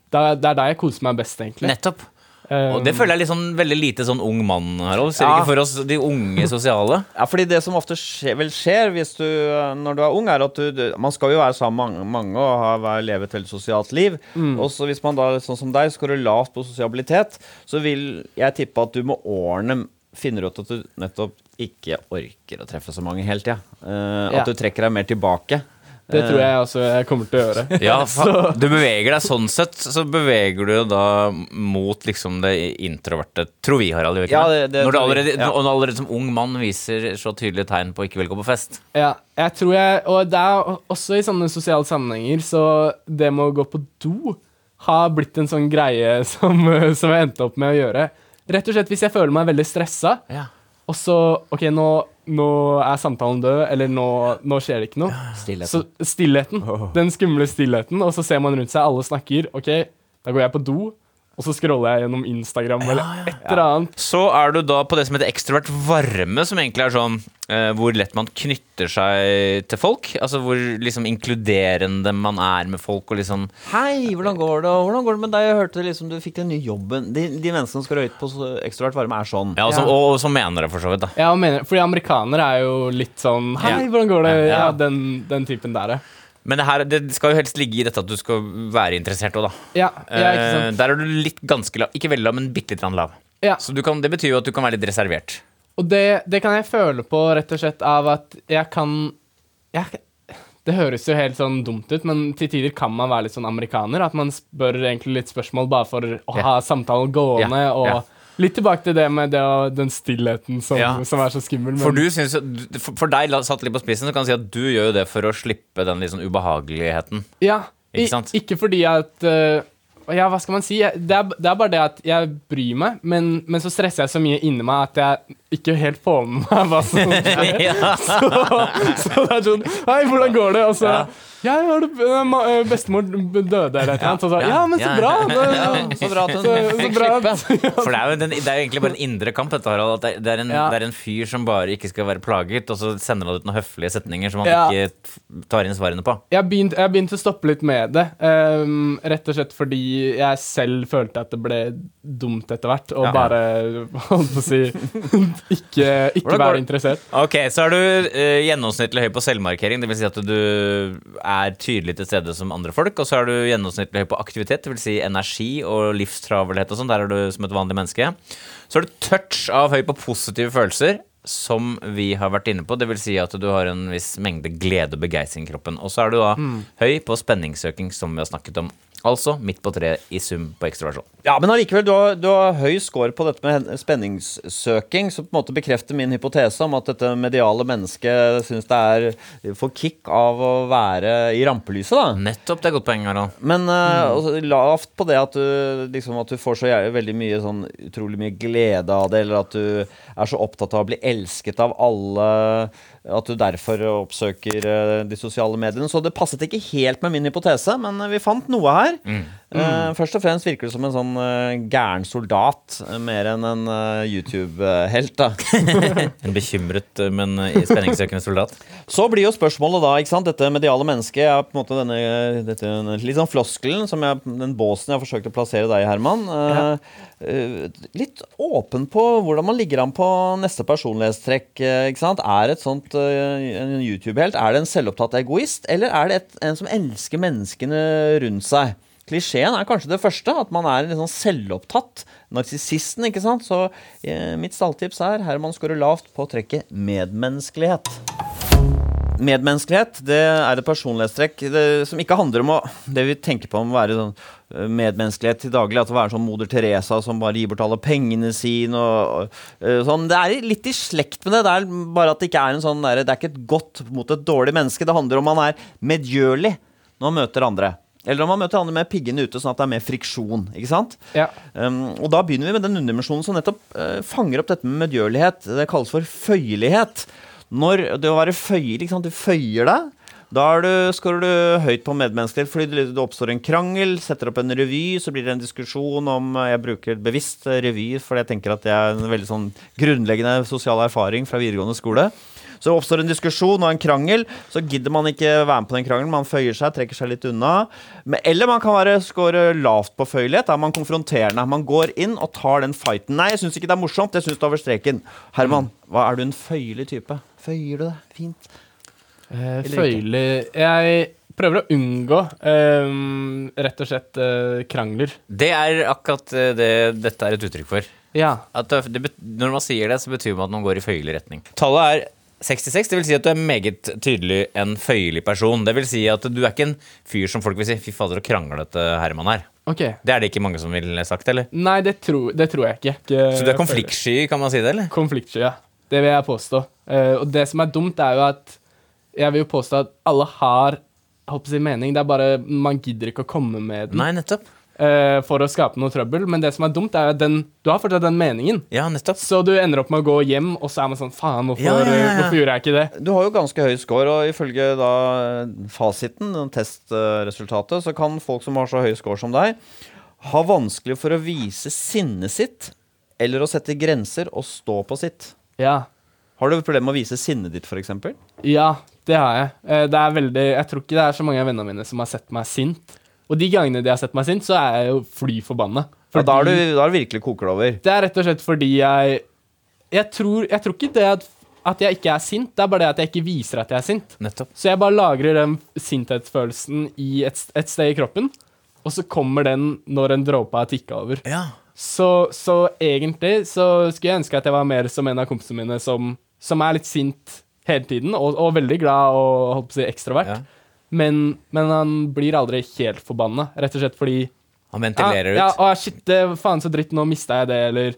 det er, det er der jeg koser meg best, egentlig. Nettopp. Eh, Og det føler jeg sånn, veldig lite sånn ung mann, Harald. Ser Ja. ikke for oss de unge sosiale. Ja, fordi det som ofte skjer, vel skjer hvis du, når du er ung, er at du, Man skal jo være sammen med mange, mange og ha, leve et veldig sosialt liv. Og så hvis man da, sånn som deg, skårer lavt på sosialitet, så vil jeg tippe at du med årene finner ut at du nettopp ikke orker å treffe så mange hele tida. Ja. Uh, At du trekker deg mer tilbake. Det tror jeg også jeg kommer til å gjøre. Ja, Du beveger deg sånn sett, så beveger du da mot liksom det introverte, tror vi, Harald. Ja, det? det- når, du allerede, ja. når du allerede som ung mann viser så tydelige tegn på ikke vil gå på fest. Ja, jeg tror jeg Og det er også i sånne sosiale sammenhenger, så det med å gå på do har blitt en sånn greie som, som jeg endte opp med å gjøre. Rett og slett hvis jeg føler meg veldig stressa, Ja. Og så OK, nå, nå er samtalen død, eller nå, nå skjer det ikke noe. Stillheten. Så stillheten. Den skumle stillheten, og så ser man rundt seg, alle snakker. OK, da går jeg på do, og så scroller jeg gjennom Instagram eller et eller annet. Så er du da på det som heter ekstrovert varme, som egentlig er sånn eh, hvor lett man knytter seg til folk. Altså hvor liksom inkluderende man er med folk og liksom Hei, hvordan går det? Hvordan går det med deg? Jeg hørte liksom du fikk den nye jobben. De, de menneskene som skal røyte på så ekstrovert varme, er sånn. Ja, og som, Ja. og, og som mener det, for så vidt. da Ja, og mener, fordi amerikanere er jo litt sånn Hei, hvordan går det? Ja. Ja, den, den typen der, ja. Men det, her, det skal jo helst ligge i dette at du skal være interessert òg, da. Ja, ja, ikke Eh, sant. der er du litt ganske lav. Ikke veldig lav, men bitte litt lav. Ja. Så du kan, det betyr jo at du kan være litt reservert. Og det, det kan jeg føle på rett og slett av at jeg kan jeg, Det høres jo helt sånn dumt ut, men til tider kan man være litt sånn amerikaner. At man spør egentlig litt spørsmål bare for å ha samtalen gående. Og. Litt tilbake til det med det, den stillheten som, Ja. som er så skummel. Men, For, du synes, for, deg satt litt på spissen, så kan du si at du gjør jo det for å slippe den litt sånn ubehageligheten. ja, Ikke i- Ikke fordi at uh, Ja, hva skal man si? Jeg- Det er, det er bare det at jeg bryr meg, men, men så stresser jeg så mye inni meg at jeg ikke helt får med meg hva som skjer. ja. så, så det er sånn Hei, hvordan går det? Og så Ja. Ja, det, eh, eh, bestemor døde eller noe eller annet. Og så Ja. Ja, men så bra! Det, Ja, så bra at hun fikk slippe. For det er, jo den, det er jo egentlig bare en indre kamp, dette, Harald. Det, det, er en, Ja. det en fyr som bare ikke skal være plaget, og så sender han ut noen høflige setninger som han Ja. ikke tar inn svarene på. Jeg har begynt, å stoppe litt med det. um, rett og slett fordi jeg selv følte at det ble dumt etter hvert. Og Ja. bare, holdt på å si, ikke, ikke være interessert. Ok, så er du uh, gjennomsnittlig høy på selvmarkering, dvs. Si at du er tydelig til stede som andre folk. Og så er du gjennomsnittlig høy på aktivitet, dvs. Si energi og livstravelhet og sånn. Der er du som et vanlig menneske. Så er du touch av høy på positive følelser, som vi har vært inne på. Dvs. Si at du har en viss mengde glede og begeistring i kroppen. Og så er du da høy på spenningssøking, som vi har snakket om. Altså midt på treet i sum på ekstraversjon. Ja, men allikevel, du har, du har høy score på dette med spenningssøking, som på en måte bekrefter min hypotese om at dette mediale mennesket syns det er får kick av å være i rampelyset, da. Nettopp, det er godt poeng, Harald. Men uh, mm. lavt på det at du, liksom, at du får så veldig mye sånn utrolig mye glede av det, eller at du er så opptatt av å bli elsket av alle, at du derfor oppsøker eh, de sosiale mediene. Så det passet ikke helt med min hypotese, men eh, vi fant noe her. Eh, først og fremst virker du som en sånn eh, gæren soldat, eh, mer enn en eh, YouTube-helt, da. En bekymret, men spenningssøkende soldat. Så blir jo spørsmålet da, ikke sant, dette mediale mennesket er på en måte denne, dette, litt sånn floskelen, som jeg, den båsen jeg har forsøkt å plassere deg i, Herman. Ja. eh, litt åpen på hvordan man ligger an på neste personlighetstrekk, ikke sant. Er et sånt en YouTube-helt, er det en selvopptatt egoist, eller er det et, en som elsker menneskene rundt seg? Klisjeen er kanskje det første, at man er litt sånn selvopptatt. Narsissisten, ikke sant. Så eh, mitt stalltips er Herman skårer lavt på trekket medmenneskelighet. Medmenneskelighet det er et personlighetstrekk det, som ikke handler om å, det vi tenker på om å være sånn eh, medmenneskelighet til daglig. At å være sånn moder Teresa som bare gir bort alle pengene sine. Og, og, eh, sånn. Det er litt i slekt med det. Det er bare at det ikke er en sånn der, det er ikke et godt mot et dårlig menneske. Det handler om man er medgjørlig når man møter andre. Eller om man møter andre med piggene ute, sånn at det er mer friksjon. ikke sant? Ja. Um, og da begynner vi med den underdimensjonen som nettopp uh, fanger opp dette med medgjørlighet. Det kalles for føyelighet. Når det å være føyelig, ikke sant, du føyer deg, da skårer du, høyt på medmenneskelighet fordi det, oppstår en krangel, setter opp en revy, så blir det en diskusjon om eh, Jeg bruker bevisst revy, fordi jeg tenker at det er en veldig sånn grunnleggende sosial erfaring fra videregående skole. Så oppstår en diskusjon og en krangel, så gidder man ikke være med på den krangelen. Man føyer seg, trekker seg litt unna. Men, eller man kan være score lavt på føyelighet. Er man konfronterende. Man går inn og tar den fighten. Nei, jeg syns ikke det er morsomt, jeg syns det er over streken. Herman, hva er du en føyelig type? Føyer du det? Fint. Eh. Føyelig Jeg prøver å unngå ehm, rett og slett eh, krangler. Det er akkurat eh, det dette er et uttrykk for. Ja. At det, det, når man sier det, så betyr det at man går i føyelig retning. Tallet er 66, det vil si at du er meget tydelig en føyelig person. Det vil si at du er ikke en fyr som folk vil si 'fy fader, så kranglete Herman er'. Okay. Det er det ikke mange som ville sagt, eller? Nei, det, tror- det tror jeg ikke. ikke. Så du er konfliktsky, kan man si det, eller? Konfliktsky, ja. Det vil jeg påstå. Uh, og det som er dumt, er jo at jeg vil jo påstå at alle har jeg holdt på mening. Det er bare man gidder ikke å komme med den Nei, nettopp. Eh, for å skape noe trøbbel. Men det som er dumt, er at den, du har fortsatt den meningen. Ja, nettopp. Så du ender opp med å gå hjem, og så er man sånn Faen, hvorfor, Ja, ja, ja, hvorfor gjorde jeg ikke det? Du har jo ganske høy score, og ifølge da fasiten, testresultatet, så kan folk som har så høy score som deg, ha vanskelig for å vise sinnet sitt, eller å sette grenser og stå på sitt. Ja. Har du problemer med å vise sinnet ditt, f.eks.? Ja, det har jeg. Eh, Det er veldig Jeg tror ikke det er så mange av vennene mine som har sett meg sint. Og de gangene de har sett meg sint, så er jeg jo fly forbanna. Ja, da er du da det virkelig koker det over. Det er rett og slett fordi jeg Jeg tror, jeg tror ikke det at, at jeg ikke er sint, det er bare det at jeg ikke viser at jeg er sint. Nettopp. Så jeg bare lagrer den sinthetsfølelsen i et, et sted i kroppen, og så kommer den når en dråpe har tikka over. Ja. Så, så egentlig så skulle jeg ønske at jeg var mer som en av kompisene mine som, som er litt sint hele tiden, og, og veldig glad og holdt på å si ekstrovert. Ja. Men, men han blir aldri helt forbanna, rett og slett fordi Han ventilerer ja, ut. Ja, å, shit, det, faen så dritt, nå mista jeg det, eller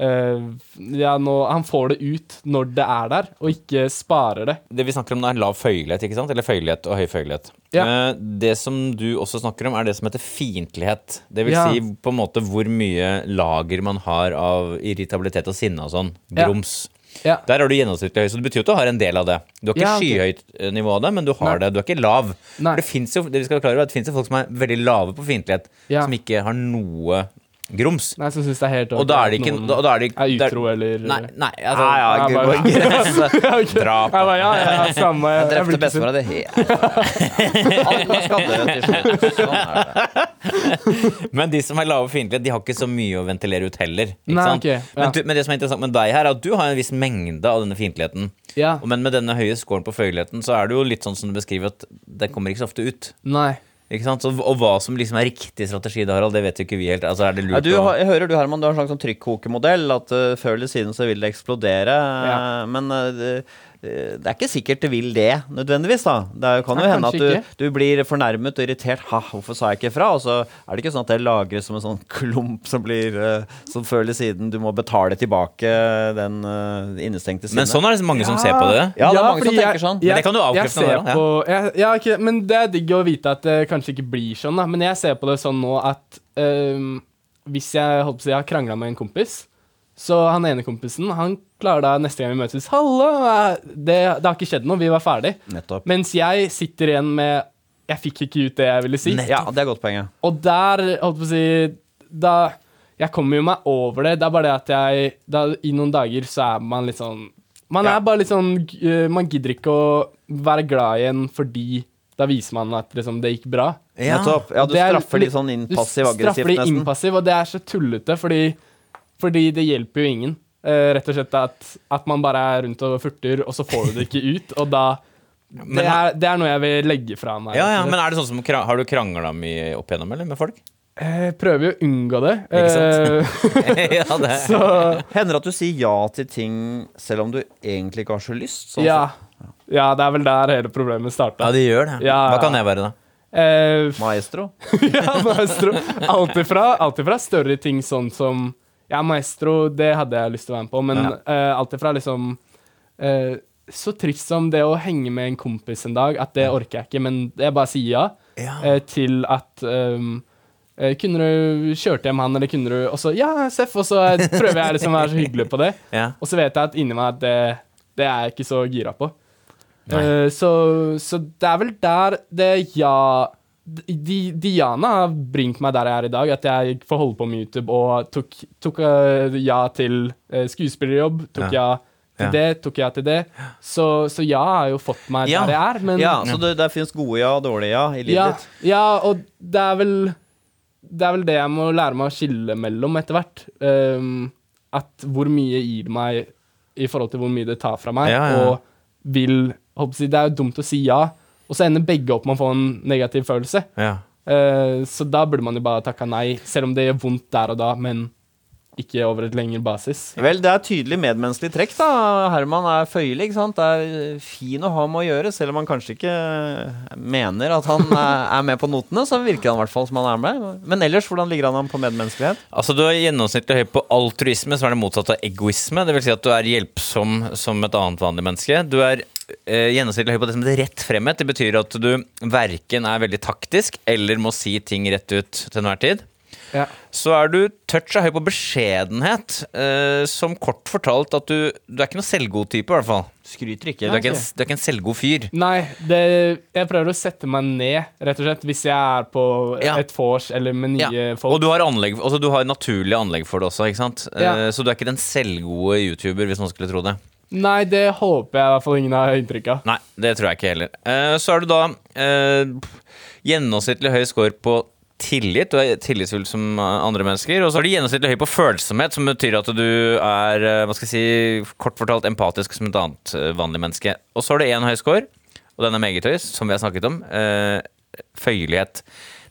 Uh, Ja, nå Han får det ut når det er der, og ikke sparer det. Det vi snakker om er lav føyelighet, ikke sant? Eller føyelighet og høy føyelighet. Ja. Uh, Det som du også snakker om, er det som heter fiendtlighet. Det vil Ja. si på en måte hvor mye lager man har av irritabilitet og sinne og sånn. Grums. Ja. Der har du gjennomsnittlig høy, så det betyr jo at du har en del av det. Du har ikke Ja, okay. skyhøyt eh, nivå av det, men du har Nei. det. Du er ikke lav. Nei. For det fins jo, det vi skal klare, er det jo folk som er veldig lave på fiendtlighet, Ja. som ikke har noe grums. Nei, som syns det er helt Og da er det ikke noen da, da er, det, er utro, eller Nei, nei altså, Ja, ja, Jeg bare- grense. Drap. Jeg bare, ja, ja, samme. Jeg drepte bestemora di. Alle skal til slutt. Sånn er det. Men de som er lave fiendtlighet, de har ikke så mye å ventilere ut heller. Ikke Nei, sant? ok, ja. men, du, men det som er interessant med deg her, er at du har en viss mengde av denne fiendtligheten. Ja. Men med denne høye scoren på føyeligheten, så er det jo litt sånn som du beskriver, at det kommer ikke så ofte ut. Nei. Ikke sant? Så, og hva som liksom er riktig strategi, da, Harald, det vet jo ikke vi helt. Altså, er det Ja, du, jeg hører du, Herman, du har en slags sånn trykkokemodell. At uh, før eller siden så vil det eksplodere. Ja. Men uh, det, det er ikke sikkert det vil det, nødvendigvis. da Det kan jo hende at du, du blir fornærmet og irritert. Ha, hvorfor sa jeg ikke fra? Og så er det ikke sånn at det lagres som en sånn klump som blir uh, Som før eller siden du må betale tilbake den uh, innestengte siden. Men sånn er det mange som ser på det. Ja, det er mange som tenker sånn. Men det kan du avkrefte nå, ja. på, jeg, ja, okay, men det er digg å vite at det kanskje ikke blir sånn, da. Men jeg ser på det sånn nå at um, hvis jeg holdt på å si, jeg har krangla med en kompis, så han ene kompisen han klarer da neste gang vi møtes Halla! Det, det har ikke skjedd noe, vi var ferdig. Nettopp. Mens jeg sitter igjen med Jeg fikk ikke ut det jeg ville si. Ja, det er godt poeng. ja. Og der, holdt på å si Da Jeg kommer jo meg over det. Det er bare det at jeg da, I noen dager så er man litt sånn Man Ja. er bare litt sånn eh, Man gidder ikke å være glad igjen fordi da viser man at liksom, det gikk bra. Ja. Nettopp. Ja, du er straffer litt- sånn innpassiv-aggressivt, nesten. Du straffer de innpassiv, og det er så tullete, fordi, fordi det hjelper jo ingen. Uh, rett og slett at, at man bare er rundt og furter, og så får du det ikke ut. Og da det er, det er noe jeg vil legge fra meg. Ja, ja, men er det sånn som Har du krangla mye opp igjennom, eller, med folk? Jeg prøver jo å unngå det. Ikke sant? Eh, ja, det så Hender at du sier ja til ting selv om du egentlig ikke har så lyst? Sånn ja. ja, det er vel der hele problemet starta. Ja, det gjør det. Ja, Hva ja. kan jeg være, da? Eh, Maestro? ja, maestro. Alt ifra, alt ifra større ting sånn som Ja, maestro, det hadde jeg lyst til å være med på, men Ja. uh, alt ifra liksom uh, Så trist som det å henge med en kompis en dag, at det orker jeg ikke, men jeg bare sier ja, Ja. Uh, til at um, kunne du kjørt hjem han, eller kunne du Og så ja, Seff, og så prøver jeg liksom å være så hyggelig på det. Ja. Og så vet jeg at inni meg at det, det er jeg ikke så gira på. Så, så det er vel der det ja Diana har bringt meg der jeg er i dag, at jeg får holde på med YouTube og tok, tok uh, ja til uh, skuespillerjobb, tok ja, Til Ja. det tok ja til det. Så, så ja har jo fått meg Ja. der jeg er. Men Ja, Så det, der fins gode ja og dårlige ja i livet ja, ditt? ja, og det er vel Det er vel det jeg må lære meg å skille mellom etter hvert. Um, at hvor mye gir meg i forhold til hvor mye det tar fra meg, Ja, ja. og vil håper Det er jo dumt å si ja, og så ender begge opp med å få en negativ følelse. Ja. Eh, så da burde man jo bare takka nei, selv om det gjør vondt der og da, men ikke over et lengre basis. Vel, det er tydelig medmenneskelig trekk, da. Herman er føyelig, ikke sant. Det er fin å ha med å gjøre, selv om han kanskje ikke mener at han er med på notene, så virker han i hvert fall som han er med. Men ellers, hvordan ligger han an på medmenneskelighet? Altså Du er gjennomsnittlig høy på altruisme, som er det motsatte av egoisme. Det vil si at du er hjelpsom som et annet vanlig menneske. Du er eh, gjennomsnittlig høy på det som heter rett fremhet. Det betyr at du verken er veldig taktisk eller må si ting rett ut til enhver tid. Ja. Så er du touch av høy på beskjedenhet, eh, som kort fortalt at du Du er ikke noe selvgod-type, i hvert fall. Skryter Du ikke. er ikke, en, du er ikke en selvgod fyr. Nei, det, jeg prøver å sette meg ned, rett og slett, hvis jeg er på Ja. et vors eller med nye Ja. folk. Og du har, anlegg, altså du har naturlig anlegg for det også, ikke sant? Eh, Ja. Så du er ikke den selvgode YouTuber, hvis noen skulle tro det. Nei, det håper jeg i hvert fall ingen har inntrykk av. Nei, det tror jeg ikke heller. Eh, så er du da eh, gjennomsnittlig høy score på tillit. Du er tillitsfull som andre mennesker. Og så er du gjennomsnittlig høy på følsomhet, som betyr at du er eh, hva skal jeg si, kort fortalt empatisk som et annet vanlig menneske. Og så har du én høy score, og den er meget høy, som vi har snakket om. Føyelighet.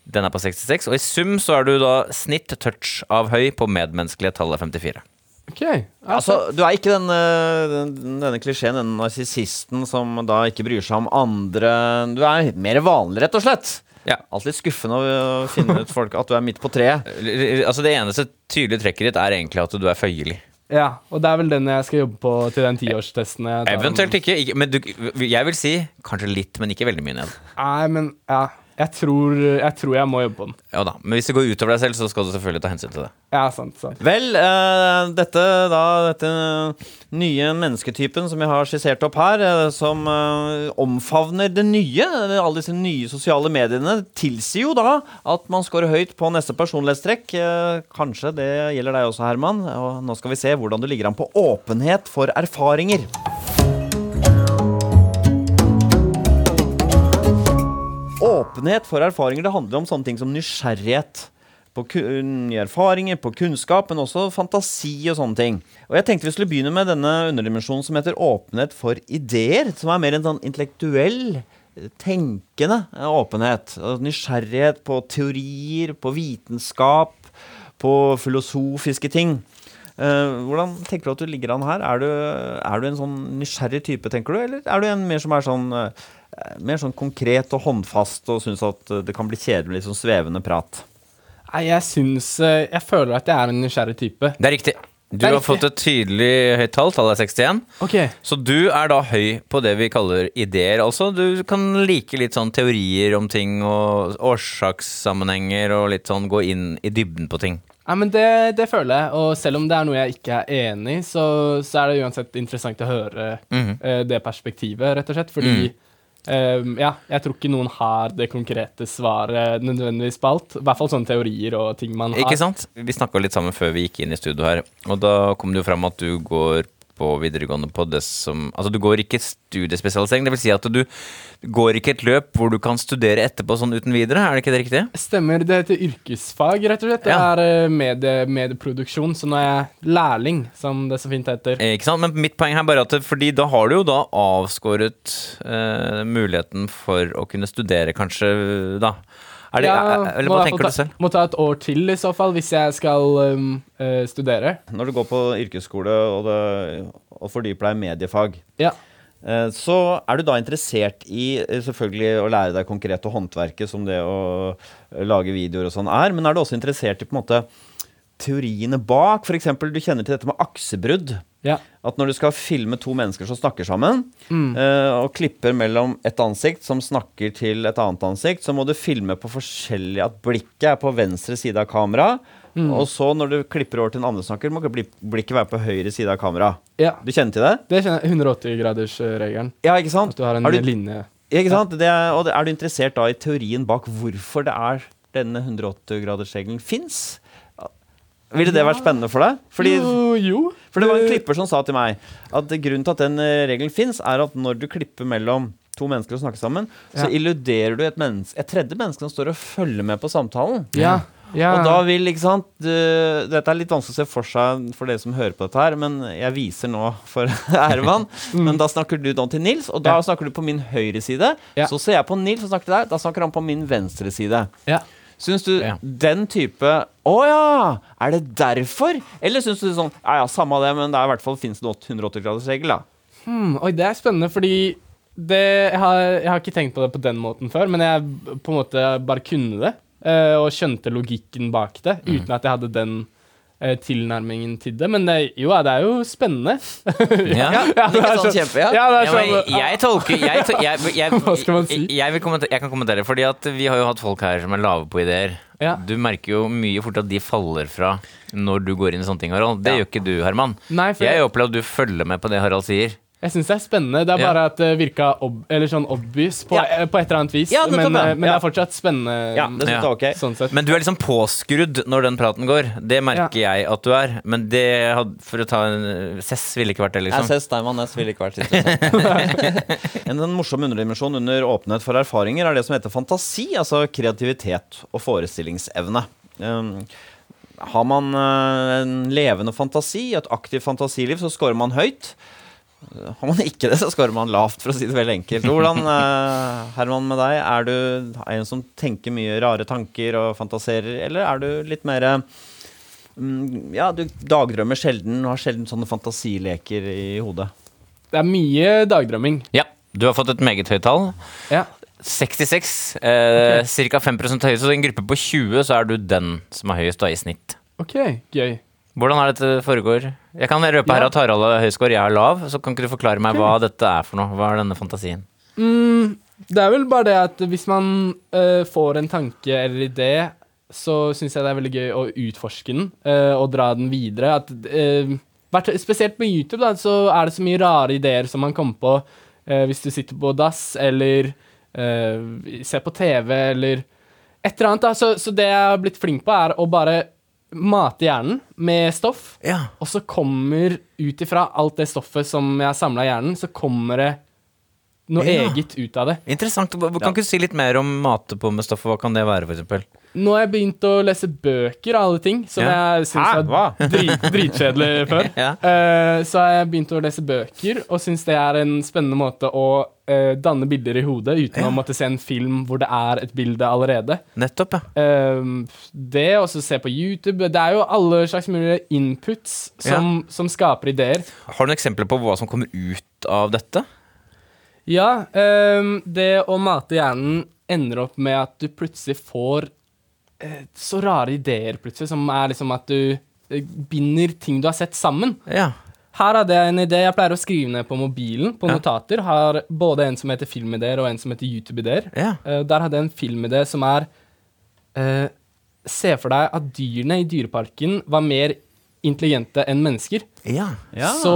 Den er på 66. Og i sum så er du da snitt touch av høy på medmenneskelige tallet 54. Ok, ja, Altså, Du er ikke den, eh, den, denne klisjeen, den narsissisten som da ikke bryr seg om andre. Du er mer vanlig, rett og slett. Ja. Alltid skuffende å finne ut folk at du er midt på treet. Altså Det eneste tydelige trekket ditt er egentlig at du er føyelig. ja, og det er vel den jeg skal jobbe på til den tiårstesten. Eventuelt ikke, ikke men du, jeg vil si kanskje litt, men ikke veldig mye ned. Nei, men ja. Jeg tror, jeg tror jeg må jobbe på den. Ja da, Men hvis det går utover deg selv, så skal du selvfølgelig ta hensyn til det. Ja, sant, sant. Vel, uh, dette da, dette nye mennesketypen som jeg har skissert opp her, uh, som uh, omfavner det nye, alle disse nye sosiale mediene, tilsier jo da at man scorer høyt på neste personlighetstrekk. Kanskje det gjelder deg også, Herman. Og nå skal vi se hvordan du ligger an på åpenhet for erfaringer. Åpenhet for erfaringer, det handler om sånne ting som nysgjerrighet på nye erfaringer, på kunnskap, men også fantasi og sånne ting. Og jeg tenkte vi skulle begynne med denne underdimensjonen som heter åpenhet for ideer, som er mer en sånn intellektuell, eh, tenkende eh, åpenhet. Nysgjerrighet på teorier, på vitenskap, på filosofiske ting. Eh, hvordan tenker du at du ligger an her? Er du, er du en sånn nysgjerrig type, tenker du, eller er du en mer som er sånn mer sånn konkret og håndfast og syns at eh, det kan bli kjedelig med litt sånn svevende prat? Nei, jeg syns eh, Jeg føler at jeg er en nysgjerrig type. Det er riktig. Du er har riktig. fått et tydelig høyt tall, tallet er 61. Okay. Så du er da høy på det vi kaller ideer, altså. Du kan like litt sånn teorier om ting og årsakssammenhenger og litt sånn gå inn i dybden på ting. Nei, men det, det føler jeg, og selv om det er noe jeg ikke er enig i, så, så er det uansett interessant å høre Mhm. eh, det perspektivet, rett og slett. Fordi eh, ja, jeg tror ikke noen har det konkrete svaret nødvendigvis på alt. I hvert fall sånne teorier og ting man har. Ikke sant? Vi snakka litt sammen før vi gikk inn i studio her, og da kom det jo fram at du går på videregående på det som Altså, du går ikke studiespesialisering, det vil si at du går ikke et løp hvor du kan studere etterpå sånn uten videre, er det ikke det riktige? Stemmer. Det heter yrkesfag, rett og slett. Det Ja. er eh, medie, medieproduksjon, så nå er jeg lærling, som det så fint heter. Eh, Ikke sant? Men mitt poeng er bare at Fordi da har du jo da avskåret eh, muligheten for å kunne studere, kanskje, da. Er det, Ja, er- eller må hva tenker ta, du selv? Må ta et år til, i så fall, hvis jeg skal um, uh, studere. Når du går på yrkesskole og, det, og fordyper deg i mediefag, Ja. uh, så er du da interessert i eh, selvfølgelig å lære deg konkret og håndverket som det å lage videoer og sånn er, men er du også interessert i på en måte teoriene bak? F.eks. du kjenner til dette med aksebrudd. Ja. At når du skal filme to mennesker som snakker sammen, Mm. uh, og klipper mellom et ansikt som snakker til et annet ansikt, så må du filme på forskjellig At blikket er på venstre side av kameraet. Mm. Og så når du klipper over til en andre snakker, må bli- blikket være på høyre side av kameraet. ja. Du kjenner til det? Det kjenner jeg. 180-gradersregelen. Ja, ikke sant? At du har en du, linje. ikke sant? Det er, og er du interessert da i teorien bak hvorfor det er denne 180-gradersregelen fins? Ville det vært spennende for deg? Fordi jo, jo. For det var en klipper som sa til meg at grunnen til at den eh, regelen fins, er at når du klipper mellom to mennesker og snakker sammen, så illuderer du et, menneske, et tredje menneske som står og følger med på samtalen. Ja. ja. Og da vil, ikke sant du, Dette er litt vanskelig å se for seg for dere som hører på dette her, men jeg viser nå for Herman. Men da snakker du da til Nils, og da Ja. snakker du på min høyre side. Ja. Så ser jeg på Nils og snakker til deg, da snakker han på min venstre side. ja. Syns du Ja. den type Å ja! Er det derfor? Eller syns du sånn Ja ja, samme det, men det er i hvert fall fins det 180-gradersregel, da. Hmm, oi, det er spennende, fordi det, jeg, har, jeg har ikke tenkt på det på den måten før, men jeg på en måte bare kunne det. eh, og skjønte logikken bak det, Mm. uten at jeg hadde den tilnærmingen til det. Men det, jo, det er jo spennende. Ja. Ja, det er sånn kjempe, ja. ja, det er sånn, ja, jeg tolker jeg, to- jeg, jeg, Hva skal man si? Jeg, jeg, vil kommentere, jeg kan kommentere, fordi at vi har jo hatt folk her som er lave på ideer. Ja. Du merker jo mye fort at de faller fra når du går inn i sånne ting, Harald. Det Ja. gjør ikke du, Herman. Nei, jeg, opplever at du følger med på det Harald sier. Jeg syns det er spennende. Det er Ja. bare at det virka ob eller sånn obvious på, Ja. eh, på et eller annet vis. Ja, det men, eh, men det er fortsatt spennende. Ja, det synes Ja. jeg er. Sånn sett. Men du er liksom påskrudd når den praten går. Det merker jeg at du er. Men det hadde, for å ta en Cess ville ikke vært det, liksom. Cess Steinmann Næss ville ikke vært interessant. en, en morsom underdimensjon under åpenhet for erfaringer er det som heter fantasi, altså kreativitet og forestillingsevne. Um, har man eh, en levende fantasi, et aktivt fantasiliv, så scorer man høyt. Har man ikke det, så skårer man lavt, for å si det veldig enkelt. Hvordan, eh, Herman, med deg, er du en som tenker mye rare tanker og fantaserer, eller er du litt mer mm, Ja, du dagdrømmer sjelden og har sjelden sånne fantasileker i hodet. Det er mye dagdrømming. Ja, du har fått et meget høyt tall. Ja. 66. Eh, Ca. 5 høyest. Så i en gruppe på 20 så er du den som er høyest da, i snitt. OK, gøy. Hvordan er dette foregår? Jeg kan røpe her at Harald høy score, jeg er lav. Så kan ikke du forklare meg hva dette er for noe? Hva er denne fantasien? Mm, det er vel bare det at hvis man uh, får en tanke eller idé, så syns jeg det er veldig gøy å utforske den uh, og dra den videre. At, uh, spesielt på YouTube da, så er det så mye rare ideer som man kommer på hvis du sitter på dass eller ser på TV eller et eller annet. Da. Så, så det jeg har blitt flink på, er å bare mate hjernen med stoff. Ja. Og så kommer ut ifra alt det stoffet som jeg har samla i hjernen, så kommer det noe Ja. eget ut av det. Interessant. Kan ikke du si litt mer om mate på med stoffet? Hva kan det være, f.eks.? Nå har jeg begynt å lese bøker av alle ting, som Ja. jeg syns var drit, dritkjedelig før. Ja. Eh, så har jeg begynt å lese bøker, og syns det er en spennende måte å eh, danne bilder i hodet uten å måtte se en film hvor det er et bilde allerede. Nettopp, ja. Uh, det, og så se på YouTube. Det er jo alle slags mulige inputs som, som skaper ideer. Har du noen eksempler på hva som kommer ut av dette? Ja, Uh, det å mate hjernen ender opp med at du plutselig får eh, så rare ideer, plutselig, som er liksom at du eh, binder ting du har sett sammen. Ja. Her hadde jeg en idé jeg pleier å skrive ned på mobilen, på Ja. notater. Har både en som heter filmideer, og en som heter YouTube-ideer. Ja. Eh, der hadde jeg en filmidé som er uh, Se for deg at dyrene i dyreparken var mer intelligente enn mennesker. Ja. Ja. Så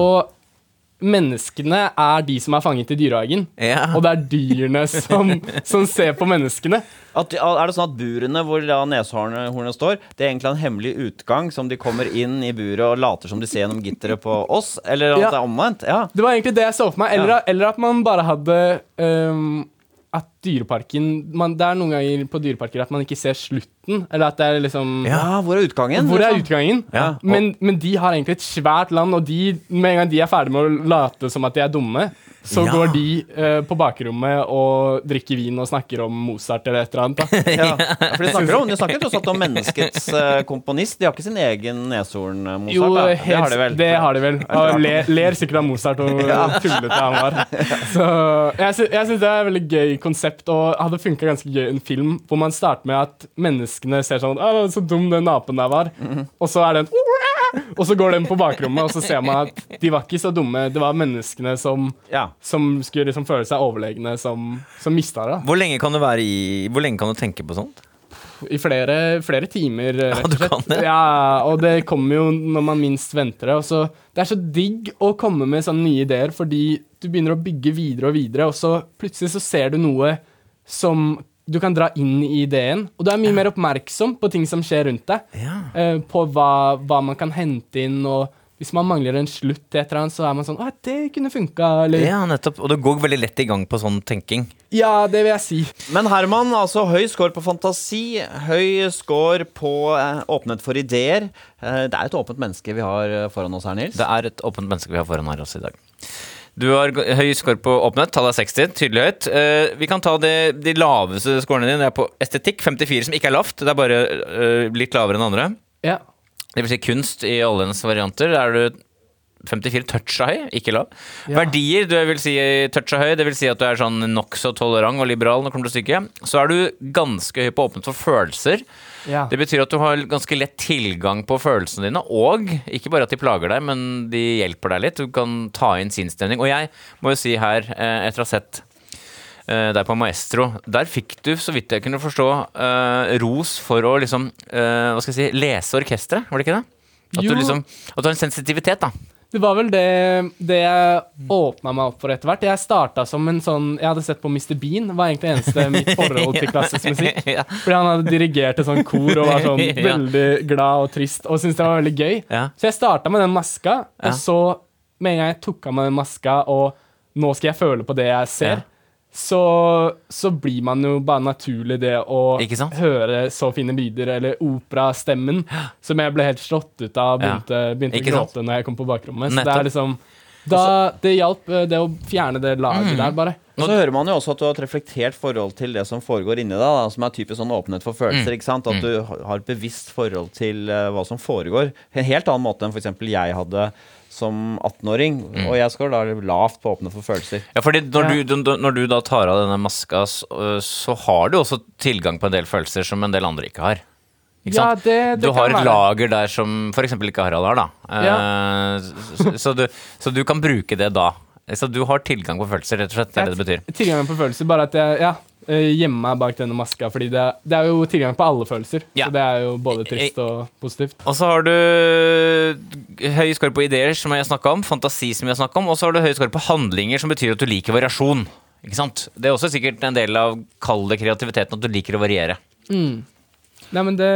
menneskene er de som er fanget i dyrehagen. Ja. Og det er dyrene som, som ser på menneskene. At, er det sånn at burene hvor da neshornet står, det er egentlig en hemmelig utgang som de kommer inn i buret og later som de ser gjennom gitteret på oss? Eller at Ja. det er omvendt? Ja. Det var egentlig det jeg så for meg. Eller, eller at man bare hadde øhm, At dyreparken man, Det er noen ganger på dyreparker at man ikke ser slutten. Eller at det er liksom ja, hvor er utgangen? Hvor er liksom? utgangen? Ja. Men, men de har egentlig et svært land, og de, med en gang de er ferdig med å late som at de er dumme, så Ja. går de eh, på bakrommet og drikker vin og snakker om Mozart eller et eller annet. Da. Ja. For de snakker om, de snakker tross alt om menneskets eh, komponist. De har ikke sin egen neshorn-Mozart. Jo, da. helt, det har de vel. Det har de vel. Og ler, ler sikkert av Mozart og tullete han var. Så jeg, sy syns det er et veldig gøy konsept, og hadde funka ganske gøy i en film hvor man starter med at menneskene ser sånn Å, så dum den apen der var. Og så er det en Og så går den på bakrommet, og så ser man at de var ikke så dumme. Det var menneskene som, Ja. som skulle liksom føle seg overlegne, som, som mista det. Hvor lenge kan du være i Hvor lenge kan du tenke på sånt? I flere, flere timer, rett du og slett. kan det? Ja, og det kommer jo når man minst venter det. Og så, det er så digg å komme med sånne nye ideer, fordi du begynner å bygge videre og videre, og så plutselig så ser du noe som du kan dra inn i ideen. Og du er mye mer oppmerksom på ting som skjer rundt deg. Ja. eh, på hva, hva man kan hente inn, og hvis man mangler en slutt til et eller annet, så er man sånn Å, det kunne funka, eller Ja, nettopp. Og du går veldig lett i gang på sånn tenking. Ja, det vil jeg si. Men Herman, altså høy score på fantasi, høy score på eh, åpenhet for ideer. Eh, det er et åpent menneske vi har eh, foran oss her, Nils. Det er et åpent menneske vi har foran her også i dag. Du har høy score på åpenhet, tallet er 60, tydelig høyt. Eh, vi kan ta det, de laveste scorene dine. Det er på estetikk, 54, som ikke er lavt. Det er bare eh, litt lavere enn andre. Ja. Det vil si kunst i alle hennes varianter. Der er du 54 toucha høy, ikke lav. Ja. Verdier, du vil si toucha høy, det vil si at du er sånn nokså tolerant og liberal når det kommer til stykket. Så er du ganske høy på åpnet for følelser. Ja. Det betyr at du har ganske lett tilgang på følelsene dine, og ikke bare at de plager deg, men de hjelper deg litt. Du kan ta inn sinnsstemning. Og jeg må jo si her, eh, etter å ha sett der på Maestro, der fikk du, så vidt jeg kunne forstå, eh, ros for å liksom, eh, hva skal jeg si, lese orkesteret, var det ikke det? At Jo. du liksom, at du har en sensitivitet, da. Det var vel det, det jeg åpna meg opp for etter hvert. Jeg starta som en sånn Jeg hadde sett på Mr. Bean, var egentlig eneste mitt forhold til klassisk musikk. Fordi han hadde dirigert et sånt kor og var sånn veldig glad og trist og syntes det var veldig gøy. Så jeg starta med den maska, og så med en gang jeg tok av meg den maska, og nå skal jeg føle på det jeg ser. Så, så blir man jo bare naturlig det å høre så fine lyder, eller operastemmen, som jeg ble helt slått ut av og begynte, begynte å gråte når jeg kom på bakrommet. Så det er liksom da, Det hjalp, eh, det å fjerne det laget Mm. der, bare. Og så hører man jo også at du har et reflektert forhold til det som foregår inni deg, da, som er typisk sånn åpenhet for følelser. ikke sant? At du har et bevisst forhold til uh, hva som foregår. En helt annen måte enn f.eks. jeg hadde som 18-åring. Og jeg skal da lavt på åpne for følelser. Ja, fordi når, Ja. du, du- når du da tar av denne maska, så, så har du også tilgang på en del følelser som en del andre ikke har. Ja, det, det du har et være. lager der som f.eks. ikke Harald har, da. Eh, så, så, du, så du kan bruke det da. Så du har tilgang på følelser, rett og slett. Det er det det betyr. Tilgang på følelser, bare at jeg ja, eh, gjemmer meg bak denne maska. Fordi det, det er jo tilgang på alle følelser. Ja. Så det er jo både trist og positivt. Og så har du høy score på ideer, som jeg snakka om, fantasi, som jeg snakka om, og så har du høy score på handlinger, som betyr at du liker variasjon. Ikke sant? Det er også sikkert en del av kall det kreativiteten, at du liker å variere. Nei, men det,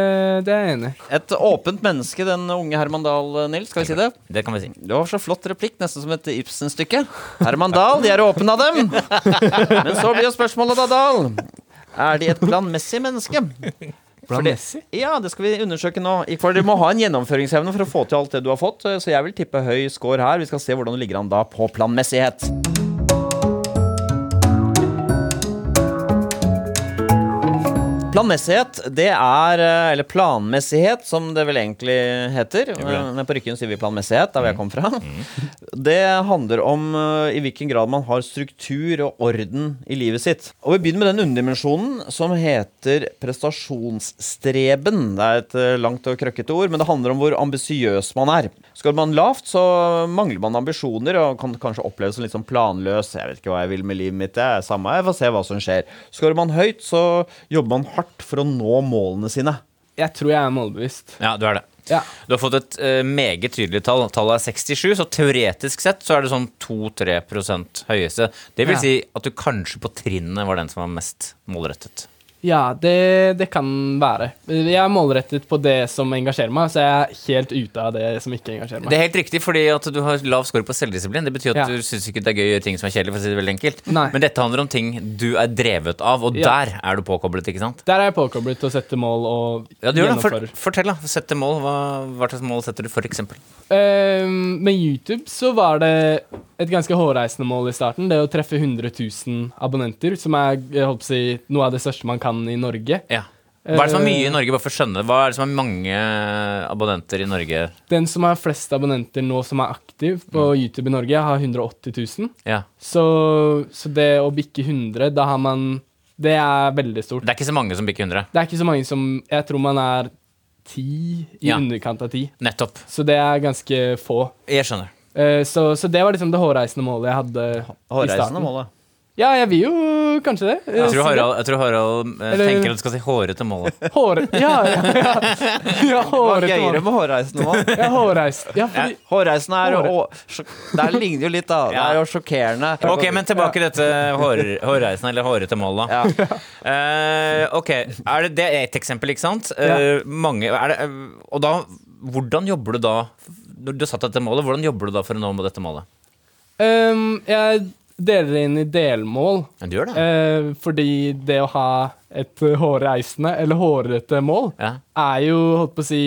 det er jeg enig i. Et åpent menneske, den unge Herman Dahl, Nils. Skal vi si det? Det kan vi si. Det var så flott replikk, nesten som et Ibsen-stykke. Herman Dahl, de er åpne av dem. Men så blir jo spørsmålet da, Dahl. Er de et planmessig menneske? Planmessig? det-? Ja, det skal vi undersøke nå. For dere må ha en gjennomføringsevne for å få til alt det du har fått. Så jeg vil tippe høy score her. Vi skal se hvordan du ligger an da på planmessighet. Planmessighet, det er eh, Eller planmessighet, som det vel egentlig heter. Mm. Men på Rykken sier vi planmessighet, der hvor jeg kom fra. Det handler om eh, i hvilken grad man har struktur og orden i livet sitt. Og vi begynner med den underdimensjonen som heter prestasjonsstreben. Det er et eh, langt og krøkkete ord, men det handler om hvor ambisiøs man er. Skal man lavt, så mangler man ambisjoner og kan kanskje oppleves som litt sånn planløs. Jeg vet ikke hva jeg vil med livet mitt, det er samme, jeg får se hva som skjer. Skal man høyt, så jobber man hardt for å nå målene sine. Jeg tror jeg er målbevisst. Ja, du er det. Ja. Du har fått et uh, meget tydelig tall. Tallet er 67, så teoretisk sett så er det sånn 2-3% høyeste. Det vil Ja. si at du kanskje på trinnet var den som var mest målrettet. Ja, det, det kan være. Jeg er målrettet på det som engasjerer meg, så jeg er helt ute av det som ikke engasjerer meg. Det er helt riktig, fordi at du har lav score på selvdisiplin. Det betyr at Ja. du syns ikke det er gøy å gjøre ting som er kjedelig, for å si det veldig enkelt. Nei. Men dette handler om ting du er drevet av, og Ja. der er du påkoblet, ikke sant? Der er jeg påkoblet til å sette mål og Ja, du gjør det. For, fortell, da. Sette mål. Hva, hva slags mål setter du, for eksempel? Ehm, med YouTube så var det et ganske hårreisende mål i starten. Det å treffe 100 000 abonnenter, som er si, noe av det største man kan i Norge. Ja. Hva er det som er mye i Eh, Norge, bare for å skjønne? Hva er det som er mange abonnenter i Norge? Den som har flest abonnenter nå som er aktiv på Mm. YouTube i Norge, har 180 000. Ja. Så, så det å bikke 100, da har man Det er veldig stort. Det er ikke så mange som bikker 100. Det er ikke så mange som Jeg tror man er ti, i Ja. underkant av ti. Nettopp. Så det er ganske få. Jeg skjønner. Eh, så, så det var liksom det hårreisende målet jeg hadde i starten. målet. Ja, jeg vil jo kanskje det. Ja. Jeg tror. Harald, jeg tror Harald eh, Eller- tenker at du skal si hårete mål. Hår... Ja, ja, ja. ja Hva er gøyere med hårreisende mål? Ja, hårreist. Ja, fordi Hårreisende er å Det ligner jo litt, da. Det er jo sjokkerende. Ok, men tilbake til dette hår, hårreisende eller hårete mål, da. ja. Eh, ok, er det, det er et eksempel, ikke sant? Eh, mange, er det, eh, og da, hvordan jobber du da når du har satt dette målet, hvordan jobber du da for å nå med dette målet? Um, jeg deler det inn i delmål. Ja, du gjør det? Uh, fordi det å ha et hårreisende eller hårete mål Ja, er jo, holdt på å si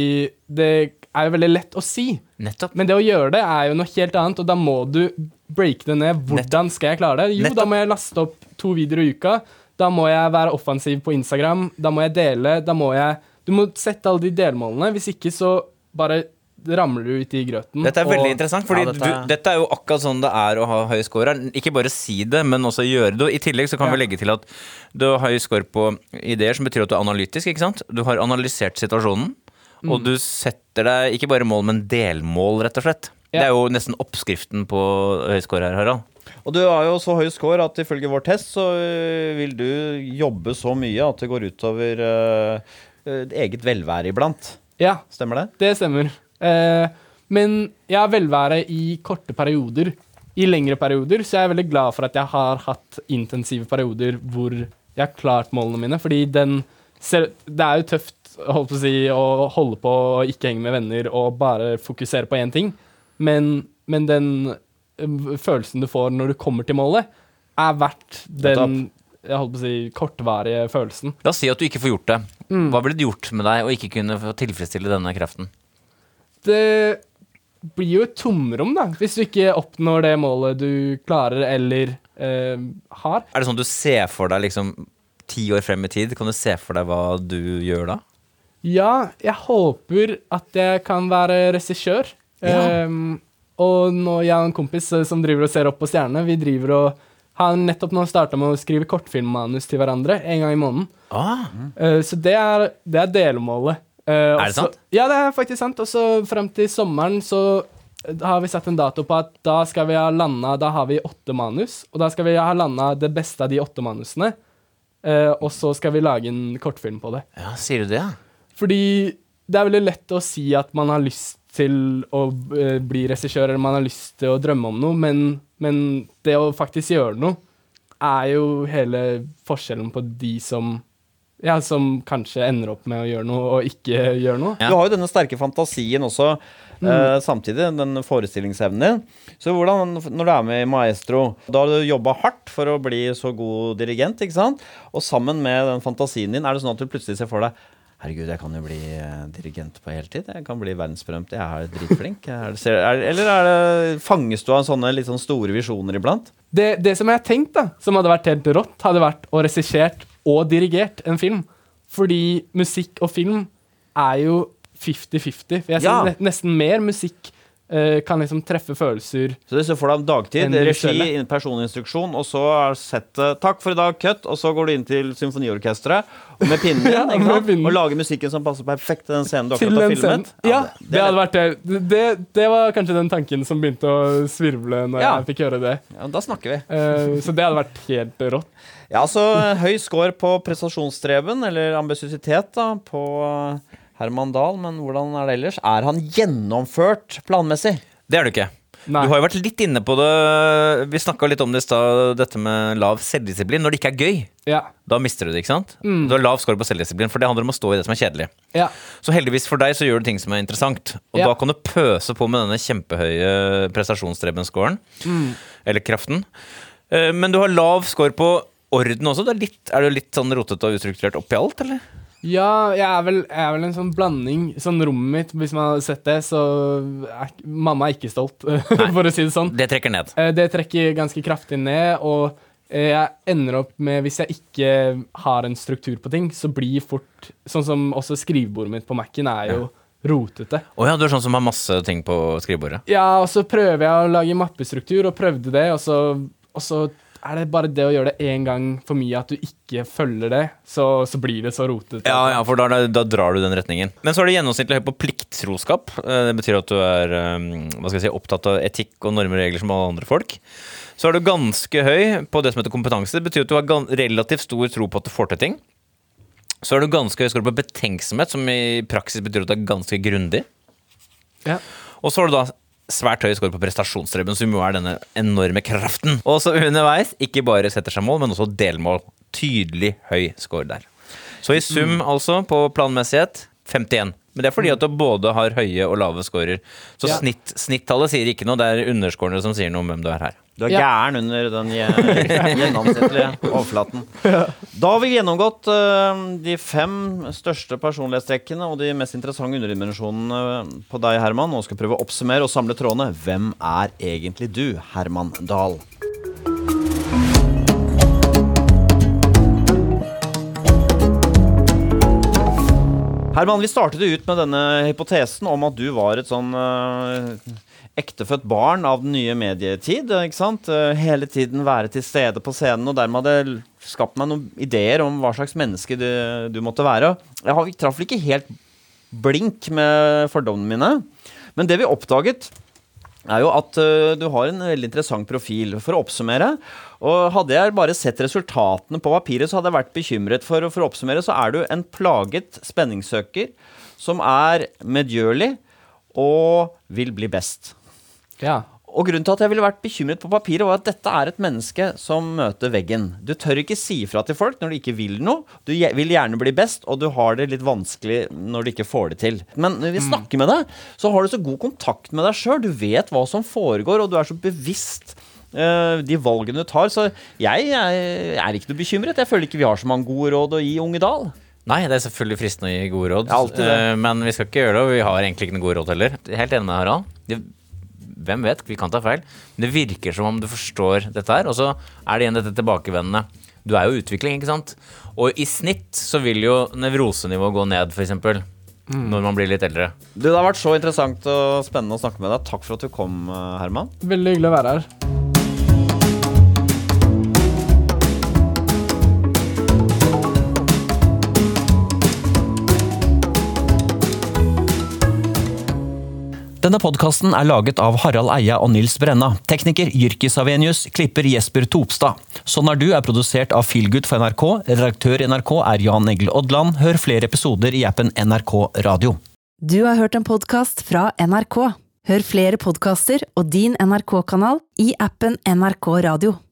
Det er jo veldig lett å si. nettopp. Men det å gjøre det er jo noe helt annet, og da må du breake det ned. Hvordan skal jeg klare det? Jo, Nettopp. da må jeg laste opp to videoer i uka. Da må jeg være offensiv på Instagram. Da må jeg dele. Da må jeg Du må sette alle de delmålene. Hvis ikke så bare ramler du ut i grøten. Dette er veldig og- interessant, for Ja, dette... dette- dette er jo akkurat sånn det er å ha høy score. Ikke bare si det, men også gjøre det. I tillegg så kan Ja. vi legge til at du har høy score på ideer, som betyr at du er analytisk. ikke sant? Du har analysert situasjonen, Mm. og du setter deg ikke bare mål, men delmål, rett og slett. Det er jo nesten oppskriften på høy score her, Harald. Og du har jo så høy score at ifølge vår test så øh, vil du jobbe så mye at det går utover øh, eget velvære iblant. Ja, Stemmer det? det stemmer. Eh, men jeg har velvære i korte perioder. I lengre perioder så jeg er veldig glad for at jeg har hatt intensive perioder hvor jeg har klart målene mine, fordi den Det er jo tøft holdt på å, si, å holde på og ikke henge med venner og bare fokusere på én ting, men, men den eh, følelsen du får når du kommer til målet, er verdt den jeg holdt på å si, kortvarige følelsen. La oss si at du ikke får gjort det. Mm. Hva ville det gjort med deg å ikke kunne tilfredsstille denne kraften? Det blir jo et tomrom, da, hvis du ikke oppnår det målet du klarer eller eh, har. Er det sånn du ser for deg liksom ti år frem i tid? Kan du se for deg hva du gjør da? Ja, jeg håper at jeg kan være regissør. Ja. Um, og nå jeg og en kompis eh, som driver og ser opp på stjernene, vi driver og har nettopp nå starta med å skrive kortfilmmanus til hverandre en gang i måneden. Ah, Uh, så det er, det er delmålet. Eh, Er det sant? Ja, det er faktisk sant. Og så fram til sommeren så har vi satt en dato på at da skal vi ha landa Da har vi åtte manus, og da skal vi ha landa det beste av de åtte manusene. Eh, og så skal vi lage en kortfilm på det. ja, sier du det? Fordi det er veldig lett å si at man har lyst til å eh, bli regissør, eller man har lyst til å drømme om noe, men, men det å faktisk gjøre noe er jo hele forskjellen på de som ja, som kanskje ender opp med å gjøre noe og ikke gjøre noe. Ja. Du har jo denne sterke fantasien også, eh, samtidig, den forestillingsevnen din. Så hvordan, når du er med i Maestro, da har du jobba hardt for å bli så god dirigent, ikke sant? Og sammen med den fantasien din, er det sånn at du plutselig ser for deg Herregud, jeg kan jo bli eh, dirigent på heltid. Jeg kan bli verdensberømt. Jeg er dritflink. Er det, er, eller er det, fanges du av sånne litt sånn store visjoner iblant? Det, det som jeg har tenkt, da, som hadde vært helt rått, hadde vært å regissert og dirigert en film. Fordi musikk og film er jo 50-50. For jeg Ja. synes nesten mer musikk uh, kan liksom treffe følelser. Så du ser for deg dagtid, regi, personinstruksjon, og så er settet Takk for i dag, cut, og så går du inn til symfoniorkesteret med pinnen Ja, med pinnen. og lager musikken som passer perfekt til den scenen du akkurat har filmet. Ja, det, det, er hadde vært det. det. Det var kanskje den tanken som begynte å svirvle når Ja. jeg fikk høre det. ja, da snakker vi. Uh, så det hadde vært helt rått. Ja, så høy score på prestasjonsstreben, eller ambisiøsitet, da, på eh, Herman Dahl, men hvordan er det ellers? Er han gjennomført planmessig? Det er du ikke. Nei. Du har jo vært litt inne på det Vi snakka litt om det i stad, dette med lav selvdisiplin. Når det ikke er gøy, Ja. da mister du det, ikke sant? Mm. Du har lav score på selvdisiplin, for det handler om å stå i det som er kjedelig. ja. Så heldigvis for deg så gjør du ting som er interessant. Og Ja. da kan du pøse på med denne kjempehøye prestasjonsdreven scoren. Mm. Eller kraften. Eh, Men du har lav score på orden også. Det er, litt, er du litt sånn rotete og ustrukturert oppi alt, eller? Ja, jeg er, vel, jeg er vel en sånn blanding. Sånn rommet mitt, hvis man har sett det, så er mamma er ikke stolt, for å si det sånn. Det trekker ned. Eh, Det trekker ganske kraftig ned, og eh, jeg ender opp med Hvis jeg ikke har en struktur på ting, så blir fort Sånn som også skrivebordet mitt på Mac-en er jo rotete. Å ja, du er sånn som har masse ting på skrivebordet. Ja, og så prøver jeg å lage mappestruktur, og prøvde det, og så, og så er det bare det å gjøre det én gang for mye, at du ikke følger det, så, så blir det så rotete. Ja, ja, for da, da drar du den retningen. Men så er du gjennomsnittlig høy på plikttroskap. Eh, Det betyr at du er eh, si, opptatt av etikk og normer og regler som alle andre folk. Så er du ganske høy på det som heter kompetanse. Det betyr at du har relativt stor tro på at du får til ting. Så er du ganske høy på betenksomhet, som i praksis betyr at du er ganske grundig. Ja. Og så har du da svært høy score på prestasjonsstreben, som jo er denne enorme kraften. Og så underveis ikke bare setter seg mål, men også delmål. Tydelig høy score der. Så i sum, altså, på planmessighet 51. Men det er fordi at du både har høye og lave scorer. Så Ja. snitt, snittallet sier ikke noe, det er underscorene som sier noe om hvem du er her. Du er Ja. gæren under den gjennomsnittlige overflaten. Da har vi gjennomgått eh, de fem største personlighetstrekkene og de mest interessante underdimensjonene på deg, Herman. Nå skal vi prøve å oppsummere og samle trådene. Hvem er egentlig du, Herman Dahl? Herman, vi startet ut med denne hypotesen om at du var et sånn uh, ektefødt barn av den nye medietid. ikke sant? Eh, hele tiden være til stede på scenen, og dermed hadde skapt meg noen ideer om hva slags menneske du, du måtte være. Jeg traff ikke helt blink med fordommene mine, men det vi oppdaget, er jo at eh, du har en veldig interessant profil. For å oppsummere, og hadde jeg bare sett resultatene på papiret, så hadde jeg vært bekymret. For, for å oppsummere så er du en plaget spenningssøker som er medgjørlig og vil bli best. Ja. Og grunnen til at jeg ville vært bekymret på papiret, var at dette er et menneske som møter veggen. Du tør ikke si ifra til folk når du ikke vil noe. Du vil gjerne bli best, og du har det litt vanskelig når du ikke får det til. Men når vi snakker med deg, så har du så god kontakt med deg sjøl. Du vet hva som foregår, og du er så bevisst eh, de valgene du tar. Så jeg, er ikke noe bekymret. Jeg føler ikke vi har så mange gode råd å gi Unge dal. Nei, det er selvfølgelig fristende å gi gode råd, eh, men vi skal ikke gjøre det, og vi har egentlig ikke noe gode råd heller. Helt enig med Harald. Hvem vet, vi kan ta feil. Men det virker som om du forstår dette her, og så er det igjen dette tilbakevendende. Du er jo i utvikling, ikke sant? Og i snitt så vil jo nevrosenivået gå ned, f.eks. Når man blir litt eldre. Du, Det har vært så interessant og spennende å snakke med deg. Takk for at du kom, eh, Herman. Veldig hyggelig å være her. Denne podkasten er laget av Harald Eia og Nils Brenna. Tekniker Jyrki Savenius, klipper Jesper Topstad. Sånn er du er produsert av Feelgood for NRK. Redaktør i NRK er Jan Egil Odland. Hør flere episoder i appen NRK Radio. Du har hørt en podkast fra NRK. Hør flere podkaster og din NRK-kanal i appen NRK Radio.